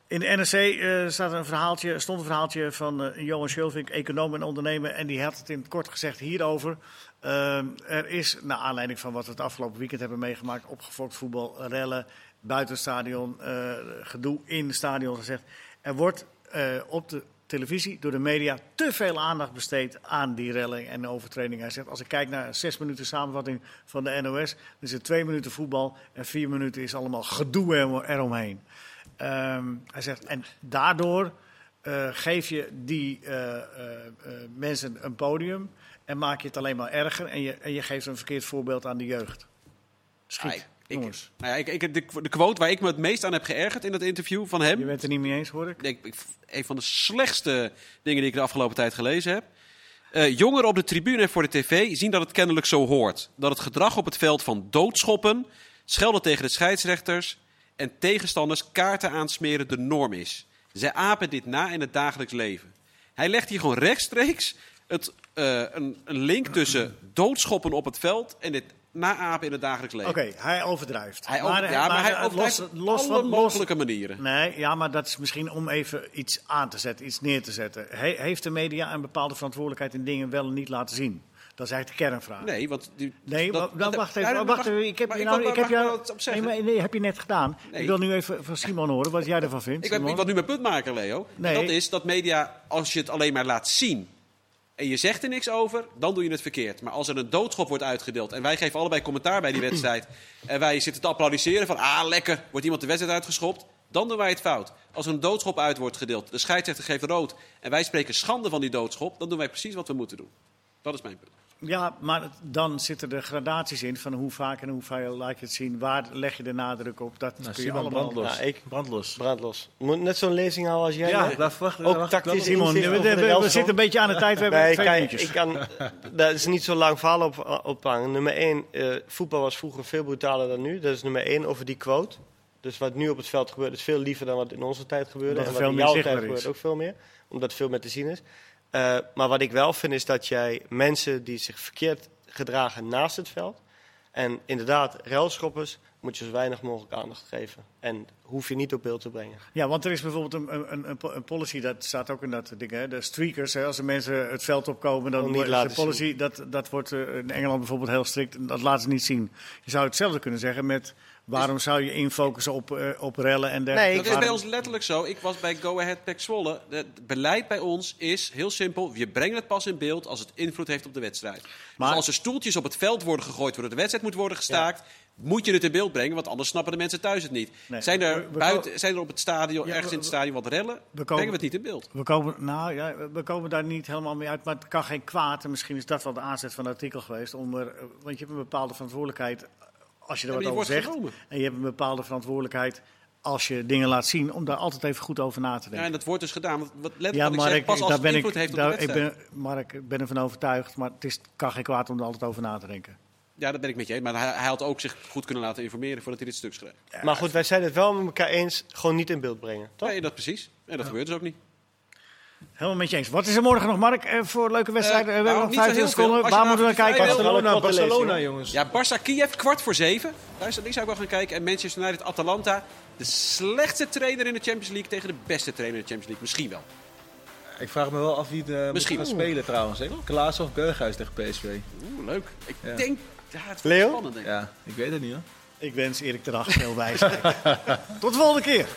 in de NRC uh, staat een verhaaltje, stond een verhaaltje van uh, Johan Schulvink, econoom en ondernemer. En die had het in het kort gezegd hierover. Uh, er is, naar aanleiding van wat we het afgelopen weekend hebben meegemaakt, opgefokt voetbal, rellen, buitenstadion, gedoe in stadion gezegd. Er wordt op de televisie door de media te veel aandacht besteed aan die rellen en overtredingen. Hij zegt, als ik kijk naar zes minuten samenvatting van de NOS, dan is het twee minuten voetbal en vier minuten is allemaal gedoe eromheen. Um, hij zegt, en daardoor uh, geef je die uh, uh, mensen een podium en maak je het alleen maar erger en je, en je geeft een verkeerd voorbeeld aan de jeugd. Schiet, ik. Nou ja, ik, ik, de, de, quote waar ik me het meest aan heb geërgerd in dat interview van hem... Je bent het er niet mee eens, hoor ik. ik, ik een van de slechtste dingen die ik de afgelopen tijd gelezen heb. jongeren op de tribune en voor de tv zien dat het kennelijk zo hoort. Dat het gedrag op het veld van doodschoppen, schelden tegen de scheidsrechters en tegenstanders kaarten aansmeren de norm is. Zij apen dit na in het dagelijks leven. Hij legt hier gewoon rechtstreeks het, uh, een, een, link tussen doodschoppen op het veld en dit naapen in het dagelijks leven. Oké, okay, hij overdrijft. Hij over, maar, ja, maar, maar hij overdrijft los, los alle mogelijke manieren. Nee, ja, maar dat is misschien om even iets aan te zetten, iets neer te zetten. He, heeft de media een bepaalde verantwoordelijkheid in dingen wel en niet laten zien? Dat is eigenlijk de kernvraag. Nee, want... Die, nee, dat, dan dat, wacht even. Ja, wacht even. Ik heb, je nou, ik heb jou... Nee, maar, nee, heb je net gedaan. Nee. Ik wil nu even van Simon horen wat jij ervan vindt. Ik, ik wil nu mijn punt maken, Leo. Nee. Dat is dat media, als je het alleen maar laat zien... en je zegt er niks over, dan doe je het verkeerd. Maar als er een doodschop wordt uitgedeeld... en wij geven allebei commentaar bij die wedstrijd... en wij zitten te applaudisseren van... ah, lekker, wordt iemand de wedstrijd uitgeschopt... dan doen wij het fout. Als er een doodschop uit wordt gedeeld... de scheidsrechter geeft rood... en wij spreken schande van die doodschop... dan doen wij precies wat we moeten doen. Dat is mijn punt. Ja, maar dan zitten er gradaties in van hoe vaak en hoe veel laat je het zien. Waar leg je de nadruk op? Dat nou, kun je allemaal... brandlos. Ja, ik, brandlos. Brandlos. Moet net zo'n lezing houden als jij. Ja, daar verwacht Ook tactisch Simon, we, we, we, we zitten een beetje aan de tijd. We hebben nee, twee kijk, ik kan, Dat is niet zo lang verhaal op, ophangen. Nummer één, uh, voetbal was vroeger veel brutaler dan nu. Dat is nummer één over die quote. Dus wat nu op het veld gebeurt is veel liever dan wat in onze tijd gebeurde. Dat en wat in jouw tijd gebeurt ook veel meer. Omdat veel meer te zien is. Uh, maar wat ik wel vind is dat jij mensen die zich verkeerd gedragen naast het veld. En inderdaad, railschoppers moet je zo weinig mogelijk aandacht geven. En hoef je niet op beeld te brengen. Ja, want er is bijvoorbeeld een, een, een, een policy, dat staat ook in dat ding, hè, de streakers. Hè, als de mensen het veld opkomen, dan niet de policy, dat, dat wordt uh, in Engeland bijvoorbeeld heel strikt. Dat laten ze niet zien. Je zou hetzelfde kunnen zeggen met Waarom zou je infocussen op, uh, op rellen en dergelijke? Nee, dat is bij ons letterlijk zo. Ik was bij Go Ahead Pek Zwolle. Het beleid bij ons is heel simpel. Je brengt het pas in beeld als het invloed heeft op de wedstrijd. Maar, dus als er stoeltjes op het veld worden gegooid... waardoor de wedstrijd moet worden gestaakt... moet je het in beeld brengen, want anders snappen de mensen thuis het niet. Nee. Zijn, er buiten, zijn er op het stadion, ja, ergens in het stadion wat rellen, we komen, brengen we het niet in beeld. We komen, nou, ja, we komen daar niet helemaal mee uit, maar het kan geen kwaad. En misschien is dat wel de aanzet van het artikel geweest. Om er, want je hebt een bepaalde verantwoordelijkheid als je er wat over zegt. Genomen. En je hebt een bepaalde verantwoordelijkheid als je dingen laat zien, om daar altijd even goed over na te denken. Ja, en dat wordt dus gedaan. Want wat letterlijk ja, Mark, pas als ben invloed ik, heeft op daar, ik ben, Mark, ik ben ervan overtuigd, maar het is, kan geen kwaad om er altijd over na te denken. Ja, dat ben ik met je. Maar hij, hij, had ook zich goed kunnen laten informeren voordat hij dit stuk schreef. Ja, maar goed, wij zijn het wel met elkaar eens, gewoon niet in beeld brengen. Toch? Nee, dat precies. En dat gebeurt dus ook niet. Helemaal met je eens. Wat is er morgen nog, Mark, eh, voor leuke wedstrijden? Uh, we hebben nog 25 seconden. Waar moeten we naar kijken? Barcelona, Barcelona, jongens. Ja, Barça Kiev, kwart voor zeven. Daar zou ik wel gaan kijken. En Manchester United, Atalanta. De slechtste trainer in de Champions League tegen de beste trainer in de Champions League. Misschien wel. Ik vraag me wel af wie de Misschien gaat spelen trouwens. Hè? Klaas of Berghuis tegen PSV. Oeh, leuk. Ik ja. denk... Ja, het Leo? spannend, denk ik. Ja, ik weet het niet hoor. Ik wens Erik ten Hag veel wijsheid. Tot de volgende keer.